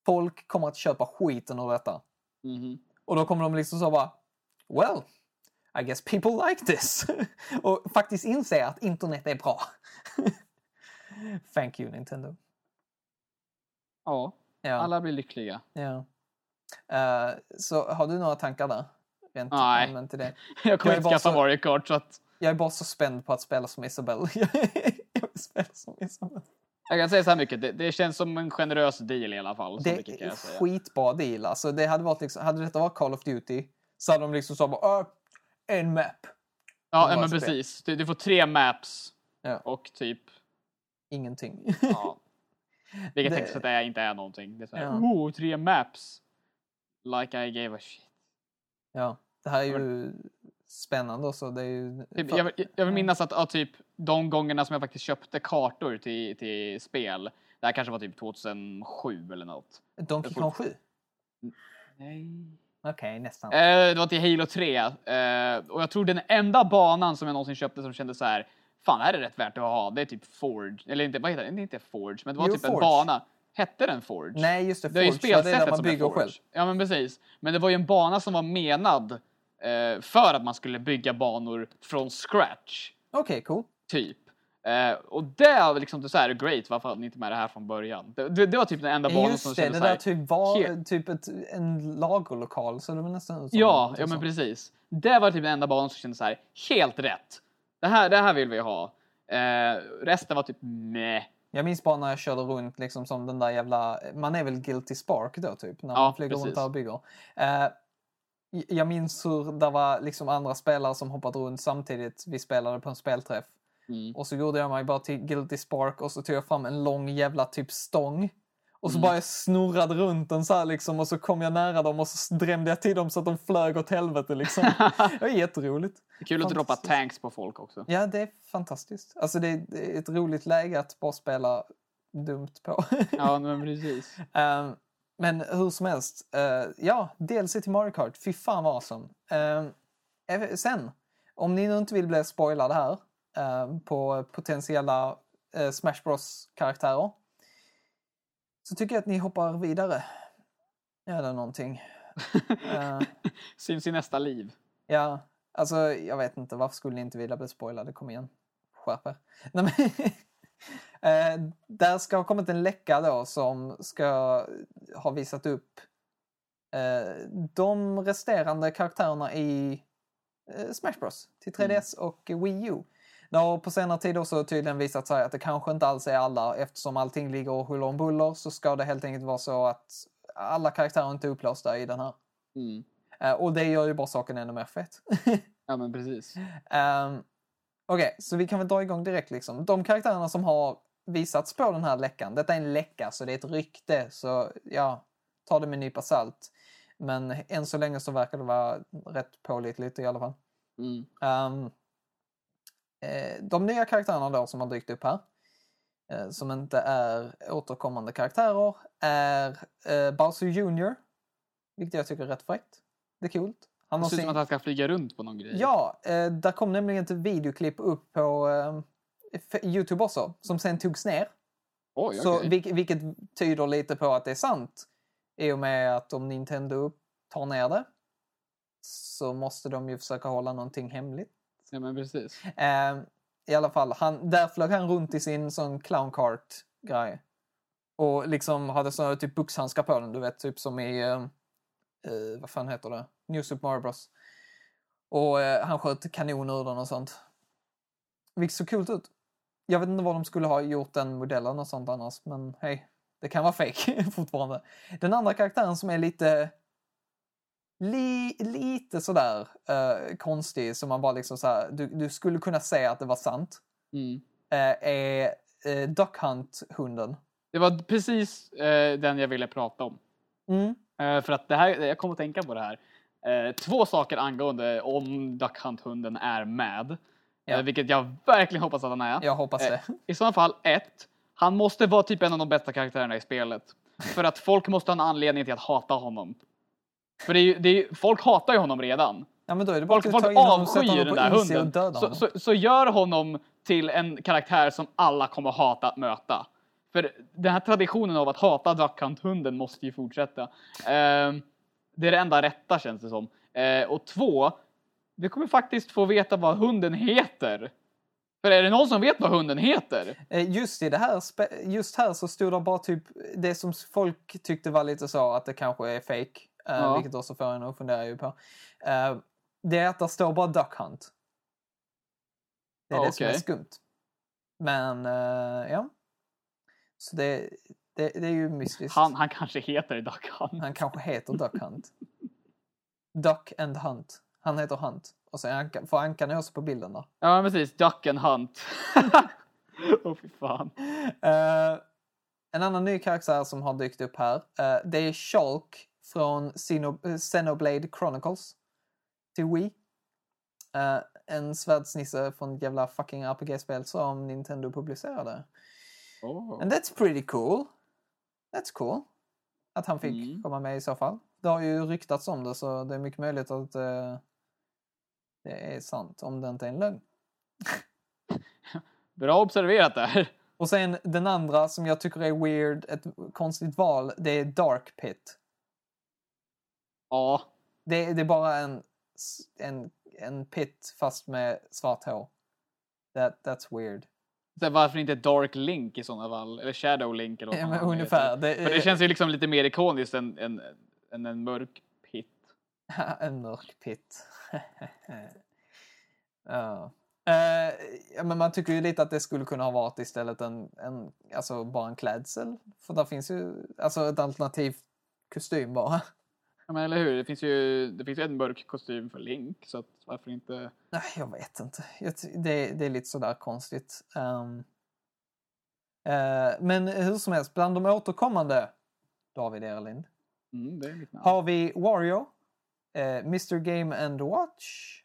Speaker 1: folk kommer att köpa skiten ur detta.
Speaker 2: Mhm.
Speaker 1: Och då kommer de liksom så bara... Well, I guess people like this. och faktiskt inse att internet är bra. Thank you Nintendo.
Speaker 2: Ja,
Speaker 1: Ja.
Speaker 2: alla blir lyckliga.
Speaker 1: ja. Eh, så har du några tankar där? Rent
Speaker 2: Nej. Jag kommer
Speaker 1: Jag
Speaker 2: inte skaffa
Speaker 1: så-
Speaker 2: Mario Kart så att
Speaker 1: Jag är bara så spänd på att spela som Isabelle. jag vill spela som Isabelle.
Speaker 2: jag kan säga så här mycket, det, det känns som en generös deal i alla fall.
Speaker 1: Det
Speaker 2: mycket
Speaker 1: är
Speaker 2: säga.
Speaker 1: skitbra deal. Alltså, det hade, varit liksom, hade detta varit Call of Duty så hade de liksom så bara "Äh, en map.
Speaker 2: Ja, men precis. Du, du får tre maps
Speaker 1: Ja.
Speaker 2: och typ,
Speaker 1: Ingenting.
Speaker 2: ja. Vilket
Speaker 1: Det-
Speaker 2: att det är- inte är någonting. Det är så här,
Speaker 1: Ja.
Speaker 2: oh, tre maps. Like I gave a shit.
Speaker 1: ja, det här är ju spännande också. Det är ju...
Speaker 2: Typ, jag, vill- jag vill minnas att ja, typ, de gångerna som jag faktiskt köpte kartor till, till spel, det här kanske var typ 2007 eller något.
Speaker 1: Donkey Kong 7?
Speaker 2: Nej.
Speaker 1: Okej, nästan.
Speaker 2: Eh, det var till Halo 3. Eh, och jag tror den enda banan som jag någonsin köpte som kändes så här, fan det här är rätt värt att ha, det är typ Forge. Eller inte, vad heter det? Det är inte Forge, men det var
Speaker 1: Jo,
Speaker 2: typ en
Speaker 1: Forge.
Speaker 2: bana. Hette den Forge?
Speaker 1: Nej, just det.
Speaker 2: Det är ju
Speaker 1: Forge, ja, det är där
Speaker 2: spelsättet
Speaker 1: man bygger
Speaker 2: Forge.
Speaker 1: själv.
Speaker 2: Ja men precis. Men det var ju en bana som var menad eh, för att man skulle bygga banor från scratch.
Speaker 1: Okej, cool.
Speaker 2: Typ. Eh, och det var liksom så här great, varför hade ni inte med det här från början? Det, det, det var typ den enda banan som
Speaker 1: Just det,
Speaker 2: kändes
Speaker 1: det
Speaker 2: här,
Speaker 1: där typ var
Speaker 2: helt-
Speaker 1: typ ett, en lagerlokal. Så det var nästan som
Speaker 2: Ja,
Speaker 1: någonting
Speaker 2: ja men precis. Det var typ den enda banan som kändes så här, helt rätt. Det här, det här vill vi ha. Eh, resten var typ meh.
Speaker 1: Jag minns bara när jag körde runt liksom som den där jävla... Man är väl Guilty Spark då typ? När
Speaker 2: Ja,
Speaker 1: man flyger
Speaker 2: precis.
Speaker 1: runt där och bygger. Eh, jag minns hur det var liksom andra spelare som hoppade runt samtidigt. Vi spelade på en spelträff.
Speaker 2: Mm.
Speaker 1: Och så gjorde jag mig bara till Guilty Spark och så tog jag fram en lång jävla typ stång. Och så
Speaker 2: Mm.
Speaker 1: bara jag snurrade runt den så här liksom och så kom jag nära dem och så drämde jag till dem så att de flög åt helvete liksom. det var jätteroligt.
Speaker 2: Kul att droppa tanks på folk också.
Speaker 1: Ja, det är fantastiskt. Alltså det är, det är ett roligt läge att bara spela dumt på.
Speaker 2: Ja, men precis.
Speaker 1: Ehm, men hur som helst, uh, ja, DLC till Mario Kart, fy fan vad awesome. Eh, sen, om ni nu inte vill bli spoilade här ehm, på potentiella eh, Smash Bros-karaktärer så tycker jag att ni hoppar vidare. Eller någonting. Eh,
Speaker 2: Syns i nästa liv.
Speaker 1: Ja, alltså jag vet inte. Varför skulle ni inte vilja bli spoilade? Kom igen. Skärp er. Nej, men, eh, där ska ha kommit en läcka då som ska ha visat upp eh, de resterande karaktärerna i eh, Smash Bros till 3DS och Wii U. Det har på senare tid också tydligen visat sig att det kanske inte alls är alla eftersom allting ligger och huller om buller så ska det helt enkelt vara så att alla karaktärer inte är upplösta i den här.
Speaker 2: Mm.
Speaker 1: Eh, och det gör ju bara saken ännu mer fett.
Speaker 2: Ja, men precis.
Speaker 1: Um, Okej, så vi kan väl dra igång direkt. Liksom. De karaktärerna som har visats på den här läckan. Detta är en läcka, så det är ett rykte. Så ja, ta det med en nypa salt. Men än så länge så verkar det vara rätt pålitligt i alla fall.
Speaker 2: Mm.
Speaker 1: Eh, de nya karaktärerna då som har dykt upp här. eh, som inte är återkommande karaktärer är uh, Bowser Jr. Vilket jag tycker är rätt fräckt. Det är coolt. Han
Speaker 2: Det ser ut som att han ska flyga runt på någon grej.
Speaker 1: Ja, eh, där kom nämligen ett videoklipp upp på eh, Youtube också, som sen togs ner.
Speaker 2: Oj,
Speaker 1: Så,
Speaker 2: okej.
Speaker 1: vilk, vilket tyder lite på att det är sant. I och med att om Nintendo tar ner det så måste de ju försöka hålla någonting hemligt.
Speaker 2: Ja, men precis.
Speaker 1: Eh, I alla fall, han, där flög han runt i sin sån clown cart grej Och liksom hade såna typ boxhandskar på den, du vet, typ som i, eh, eh, vad fan heter det, New Super Mario Bros. Och eh, han sköt kanon ur den och sånt. Vilket såg coolt ut. Jag vet inte vad de skulle ha gjort den modellen och sånt annars, men hej, det kan vara fake fortfarande. Den andra karaktären som är lite li, lite sådär uh, konstig, som man bara liksom såhär, du, du skulle kunna säga att det var sant,
Speaker 2: Mm.
Speaker 1: uh, är uh, Duck Hunt-hunden.
Speaker 2: Det var precis eh, den jag ville prata om.
Speaker 1: Mm.
Speaker 2: För att det här, jag kom att tänka på det här. Eh, två saker angående om Duck Hunt-hunden är med.
Speaker 1: Ja.
Speaker 2: Eh, vilket jag verkligen hoppas att han är.
Speaker 1: Jag hoppas
Speaker 2: Eh,
Speaker 1: det.
Speaker 2: I sådana fall, ett. Han måste vara typ en av de bästa karaktärerna i spelet. För att folk måste ha en anledning till att hata honom. För det är, ju- det är, ju- folk hatar ju honom redan.
Speaker 1: Ja, men då är det bara
Speaker 2: Folk, avskyr den där hunden. Så, så, så gör honom till en karaktär som alla kommer hata att möta. För den här traditionen av att hata Duck Hunt-hunden måste ju fortsätta. Det är det enda rätta känns det som. Eh, och två, vi kommer faktiskt få veta vad hunden heter. För är det någon som vet vad hunden heter?
Speaker 1: Eh, Just i det här, just här så stod det bara typ det som folk tyckte var lite så att det kanske är fake. eh,
Speaker 2: Ja.
Speaker 1: Vilket också får en att fundera ju på. Eh, det är att det står bara Duck Hunt. Det är
Speaker 2: Ja,
Speaker 1: det som är skumt. Men ja. Så det, det, det är ju mystiskt.
Speaker 2: Han, han kanske heter Duck Hunt.
Speaker 1: Han kanske heter Duck Hunt. Duck and Hunt. Han heter Hunt. Och så är Anka, för Ankan är också på bilden där.
Speaker 2: Ja, precis. Duck and Hunt. Åh, fy fan.
Speaker 1: Eh, en annan ny karaktär som har dykt upp här, eh, det är Shulk från eh, Xenoblade Chronicles till Wii. Eh, en svärdsnisse från ett jävla fucking RPG-spel som Nintendo publicerade.
Speaker 2: Oh.
Speaker 1: And that's pretty cool. That's cool. Att han fick
Speaker 2: Mm.
Speaker 1: komma med i så fall. Det har ju ryktats om det så det är mycket möjligt att eh, det är sant om det inte är en lögn.
Speaker 2: Bra observerat där.
Speaker 1: Och sen den andra som jag tycker är weird, ett konstigt val, det är Dark Pit.
Speaker 2: Ja,
Speaker 1: Det, det är bara en, en, en pit fast med svart hår. That, that's weird.
Speaker 2: Så varför inte Dark Link i sådana fall? Eller Shadow Link eller vad
Speaker 1: Ja, men ungefär. Det,
Speaker 2: För det känns ju liksom lite mer ikoniskt än, än, än en mörk pit.
Speaker 1: en mörk pit. ja. Ja, men man tycker ju lite att det skulle kunna ha varit istället en, en alltså bara en klädsel. För där finns ju alltså ett alternativ kostym bara.
Speaker 2: Ja, men eller hur? Det finns ju det finns ju en mörk kostym för Link, så att varför inte?
Speaker 1: Nej, jag vet inte. Det, det är lite sådär konstigt. Ehm, eh, men hur som helst, bland de återkommande David Erlind
Speaker 2: Mm, det är mitt namn.
Speaker 1: har vi Wario, eh, Mr Game and Watch.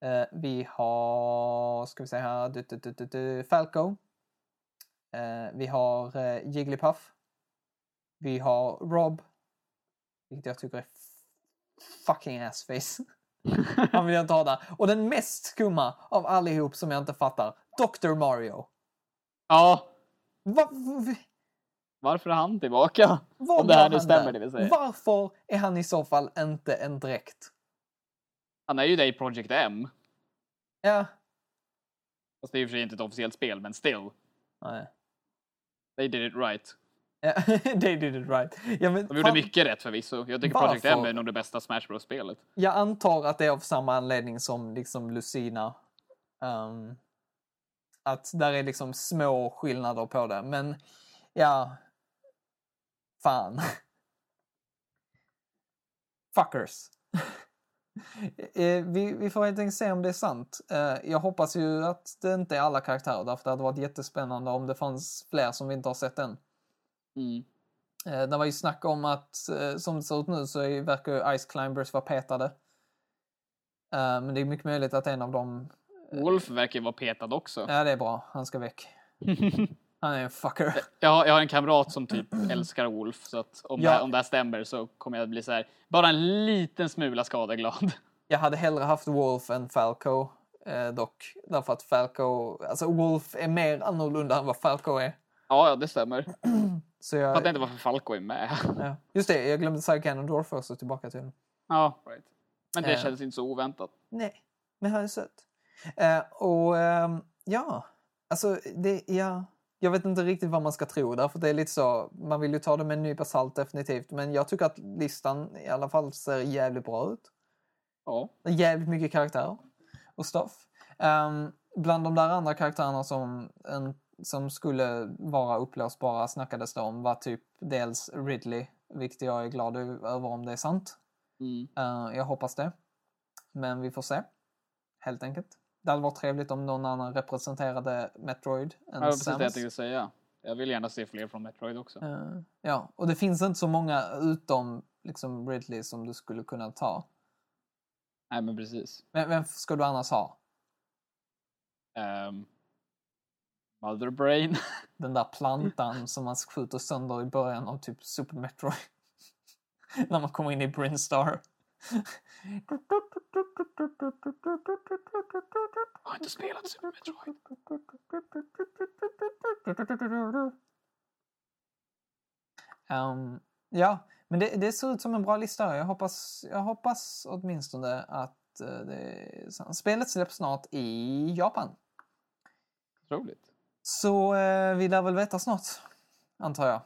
Speaker 1: Eh, vi har, ska vi se här, du, du, du, du, Falco. Vi har Jigglypuff. Vi har Rob. Vilket jag tycker är fucking assface. Han vill jag inte ha där. Och den mest skumma av allihop som jag inte fattar. Dr. Mario.
Speaker 2: Ja,
Speaker 1: Va,
Speaker 2: varför är han tillbaka?
Speaker 1: vad
Speaker 2: Om det här nu stämmer, det vill säga.
Speaker 1: Varför är han i så fall inte en dräkt?
Speaker 2: Han är ju det i Project M.
Speaker 1: Ja.
Speaker 2: Fast det är ju för sig inte ett officiellt spel, men still.
Speaker 1: Nej.
Speaker 2: They did it right.
Speaker 1: They did it right. Ja, men
Speaker 2: De gjorde
Speaker 1: fan,
Speaker 2: mycket rätt förvisso. Jag tycker Project M
Speaker 1: Varför?
Speaker 2: är nog det bästa Smash Bros-spelet.
Speaker 1: Jag antar att det är av samma anledning som liksom Lucina. Ehm, att där är liksom små skillnader på det. Men ja, fan. Fuckers. Eh, vi, vi får helt enkelt se om det är sant. Eh, Jag hoppas ju att det inte är alla karaktärer därför det hade varit jättespännande om det fanns fler som vi inte har sett än.
Speaker 2: Mm.
Speaker 1: Eh, Det var ju snack om att eh, som det ser ut nu så verkar ju Ice Climbers vara petade. Eh, Men det är mycket möjligt att en av dem...
Speaker 2: Wolf verkar ju vara petad också.
Speaker 1: Ja, det är bra. Han ska väck. Han är en fucker.
Speaker 2: Jag har, jag har en kamrat som typ älskar Wolf, så att om,
Speaker 1: Ja.
Speaker 2: det, om det här stämmer så kommer jag bli så här, bara en liten smula skadeglad.
Speaker 1: Jag hade hellre haft Wolf än Falco eh, dock. Därför att Falco... Alltså Wolf är mer annorlunda än vad Falco är.
Speaker 2: Ja, ja, det stämmer.
Speaker 1: Så
Speaker 2: Jag fattar inte varför Falco är med.
Speaker 1: Ja. Just det, jag glömde säga Ganondorf också tillbaka till den.
Speaker 2: Ja, right. Men det
Speaker 1: Eh.
Speaker 2: känns inte så oväntat.
Speaker 1: Nej, men han är söt. Eh, och ehm, ja, alltså det, ja, jag vet inte riktigt vad man ska tro där, för det är lite så, man vill ju ta det med en nypa salt definitivt, men jag tycker att listan i alla fall ser jävligt bra ut.
Speaker 2: Ja.
Speaker 1: Jävligt mycket karaktärer och stuff. Ehm, bland de där andra karaktärerna som, en, som skulle vara upplösbara snackades det om var typ dels Ridley, vilket jag är glad över om det är sant.
Speaker 2: Mm.
Speaker 1: Eh, jag hoppas det. Men vi får se. Helt enkelt. Det hade varit trevligt om någon annan representerade Metroid än
Speaker 2: Ja, precis det jag tänkte säga. Jag vill gärna se fler från Metroid också.
Speaker 1: Eh, ja, och det finns inte så många utom liksom Ridley som du skulle kunna ta.
Speaker 2: Nej, men precis.
Speaker 1: Men vem ska du annars ha?
Speaker 2: Um, Mother Brain.
Speaker 1: Den där plantan som man skjuter sönder i början av typ Super Metroid. När man kommer in i Brinstar.
Speaker 2: Jag har inte spelat Super Metroid.
Speaker 1: Um, ja, men det, det ser ut som en bra lista. Jag hoppas, jag hoppas åtminstone att eh, det, spelet släpps snart i Japan.
Speaker 2: Otroligt.
Speaker 1: Så eh, vi lär väl veta snart, antar jag.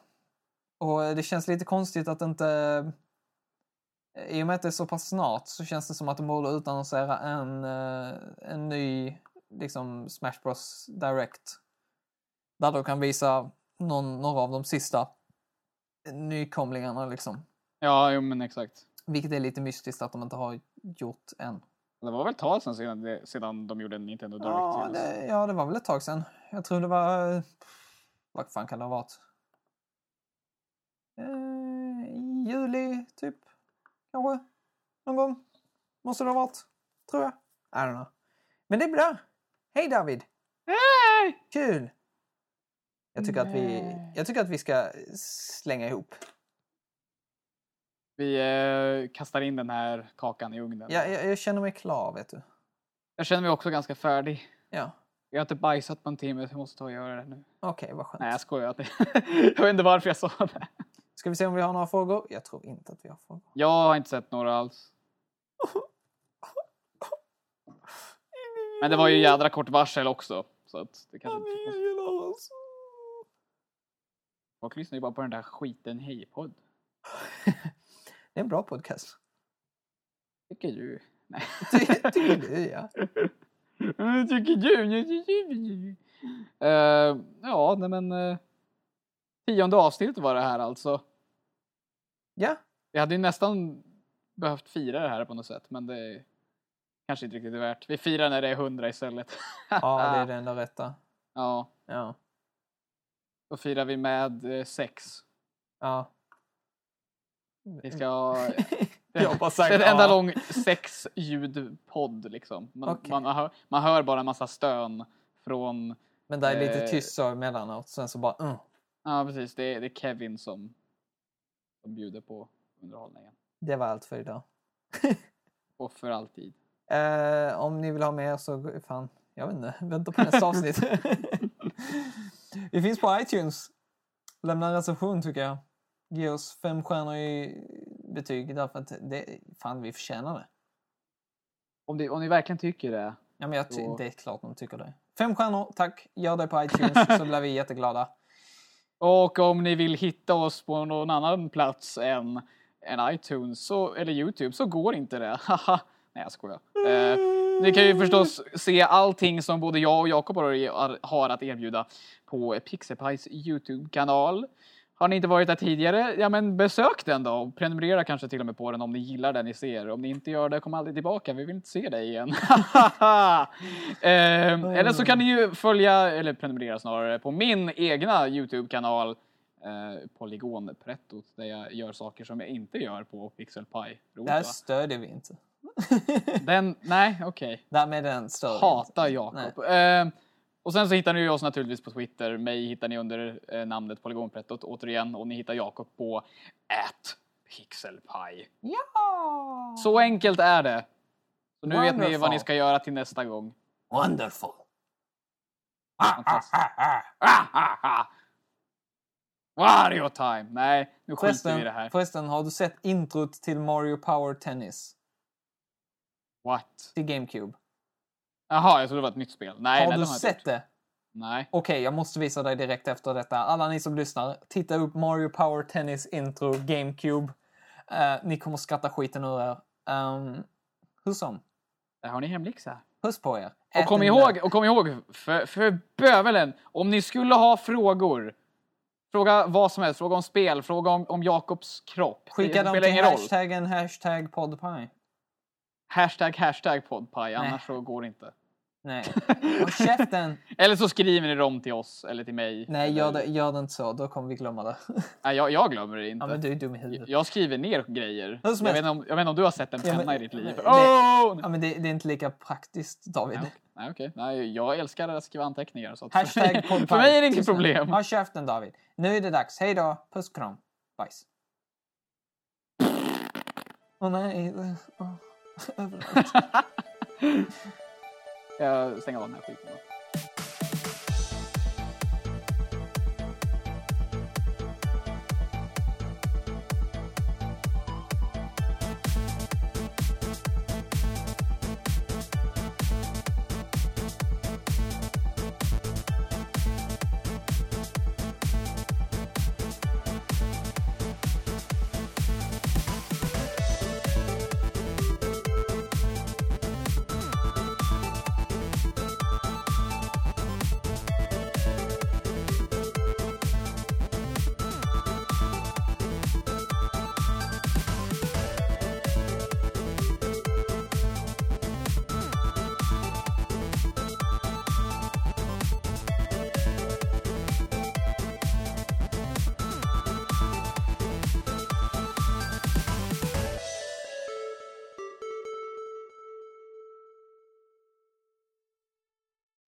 Speaker 1: Och eh, det känns lite konstigt att inte... eh, I och med att det är så pass snart så känns det som att de borde utannonsera en, eh, en ny liksom Smash Bros Direct. Där de kan visa någon, några av de sista nykomlingarna liksom.
Speaker 2: Ja, jo, men exakt.
Speaker 1: Vilket är lite mystiskt att de inte har gjort än.
Speaker 2: Det var väl ett tag sedan, sedan, de gjorde en Nintendo Direct
Speaker 1: Ja det, ja, det var väl ett tag sedan. Jag tror det var... eh, Vad fan kan det ha varit? Eh, juli, typ. Kanske. Någon gång. Måste det ha varit. Tror jag. I don't know. Men det är bra. Hej David!
Speaker 2: Hej!
Speaker 1: Kul! Jag tycker, att vi, jag tycker att vi ska slänga ihop.
Speaker 2: Vi eh, kastar in den här kakan i ugnen.
Speaker 1: Jag, jag, jag känner mig klar, vet du.
Speaker 2: Jag känner mig också ganska färdig.
Speaker 1: Ja,
Speaker 2: Jag har inte bajsat på en timme, jag måste ta och göra det nu.
Speaker 1: okej, vad skönt.
Speaker 2: Nej, jag skojar. jag vet inte varför jag sa det.
Speaker 1: Ska vi se om vi har några frågor? Jag tror inte att vi har frågor.
Speaker 2: Jag har inte sett några alls. Men det var ju jädra kort varsel också. Så att det kanske inte...
Speaker 1: oss.
Speaker 2: Folk lyssnar ju bara på den där skiten Hej-podd.
Speaker 1: Det är en bra podcast.
Speaker 2: Tycker du? Nej.
Speaker 1: Ty, tycker du, ja.
Speaker 2: Tycker du? Eh, ja, nej men... Uh, tionde avsnittet var det här alltså.
Speaker 1: Ja,
Speaker 2: Vi hade ju nästan behövt fira det här på något sätt, men det är kanske inte riktigt är värt. Vi firar när det är hundra istället.
Speaker 1: ja det är det enda rätta.
Speaker 2: Ja,
Speaker 1: Ja.
Speaker 2: då firar vi med eh, sex.
Speaker 1: ja.
Speaker 2: Vi ska ha...
Speaker 1: Jag bara sagt
Speaker 2: det är en enda
Speaker 1: ja.
Speaker 2: lång sexljudpodd liksom. Man,
Speaker 1: Okej.
Speaker 2: man, hör, man hör bara en massa stön från...
Speaker 1: Men det är lite
Speaker 2: Eh.
Speaker 1: tyst så emellanåt. Sen så bara... Mm.
Speaker 2: Ja, precis. Det är, det är Kevin som, som bjuder på underhållningen.
Speaker 1: Det var allt för idag.
Speaker 2: Och för alltid.
Speaker 1: Eh, om ni vill ha mer så fan, jag vet inte, vänta på nästa avsnitt. Vi finns på iTunes. Lämna en recension tycker jag. Ge oss fem stjärnor i betyg därför att det, fan vi förtjänar det.
Speaker 2: Om, det, om ni verkligen tycker det.
Speaker 1: Ja, men jag ty-
Speaker 2: Så-
Speaker 1: det är klart de tycker det. Fem stjärnor, tack. Gör det på iTunes så blir vi jätteglada.
Speaker 2: Och om ni vill hitta oss på någon annan plats än, än iTunes så, eller Youtube så går inte det. Haha. Nej, jag skojar. Eh, ni kan ju förstås se allting som både jag och Jakob har har att erbjuda på Pixelpies Youtube-kanal. Har ni inte varit där tidigare, ja men besök den då och prenumerera kanske till och med på den om ni gillar det ni ser. Om ni inte gör det, kom aldrig tillbaka, vi vill inte se dig igen. eh, eller så kan ni ju följa, eller prenumerera snarare, på min egna Youtube-kanal eh, Polygonprettot där jag gör saker som jag inte gör på Pixelpie. Roligt,
Speaker 1: Det här stödjer vi inte.
Speaker 2: Den, nej okej.
Speaker 1: Därmed den stödjer
Speaker 2: Hatar. Jakob. Och sen så hittar ni oss naturligtvis på Twitter. Mig hittar ni under eh, namnet Polygonprettot återigen och ni hittar Jakob på at pixelpie.
Speaker 1: Ja!
Speaker 2: Så enkelt är det. Så nu vet ni vad
Speaker 1: Wonderful.
Speaker 2: ni ska göra till nästa gång.
Speaker 1: Wonderful!
Speaker 2: Fantastiskt. Ah, ah, ah. Wario time! Nej, nu skiter vi i det här.
Speaker 1: förresten, har du sett introt till Mario Power Tennis?
Speaker 2: What?
Speaker 1: Till GameCube?
Speaker 2: Jaha, jag trodde det var ett nytt spel. Nej,
Speaker 1: har
Speaker 2: nej,
Speaker 1: du
Speaker 2: har
Speaker 1: sett det?
Speaker 2: Nej.
Speaker 1: Okej, jag måste visa dig direkt efter detta. Alla ni som lyssnar, titta upp Mario Power Tennis Intro GameCube. Eh, ni kommer skratta skiten ur er. Um, hur som,
Speaker 2: Där har ni hemläxa.
Speaker 1: puss på er.
Speaker 2: Och kom ihåg, och kom ihåg för, för bövelen, om ni skulle ha frågor, fråga vad som helst, fråga om spel, fråga om, om Jakobs kropp.
Speaker 1: Skicka dem till hashtaggen hashtag podpie.
Speaker 2: Hashtag, hashtag podpaj, annars så går det inte.
Speaker 1: Nej. Och käften!
Speaker 2: Eller så skriver ni dem till oss eller till mig.
Speaker 1: Nej,
Speaker 2: eller...
Speaker 1: gör det, gör det inte så. Då kommer vi glömma det.
Speaker 2: Nej, jag, jag glömmer det inte.
Speaker 1: ja, men du är dum i huvudet.
Speaker 2: Jag skriver ner grejer. Jag vet, inte om, jag vet inte om du har sett en
Speaker 1: Ja,
Speaker 2: penna
Speaker 1: men-
Speaker 2: i ditt liv?
Speaker 1: det-
Speaker 2: Åh!
Speaker 1: Ja, men det, det är inte lika praktiskt, David.
Speaker 2: Nej, okej. Nej, jag älskar att skriva anteckningar. Så att
Speaker 1: Hashtag
Speaker 2: för, mig, för mig är det inget problem.
Speaker 1: Håll käften, David. Nu är det dags. Hej då. Puss, kram. Bajs. Åh nej. Åh. Överallt.
Speaker 2: Jag stänger av den här skiten då.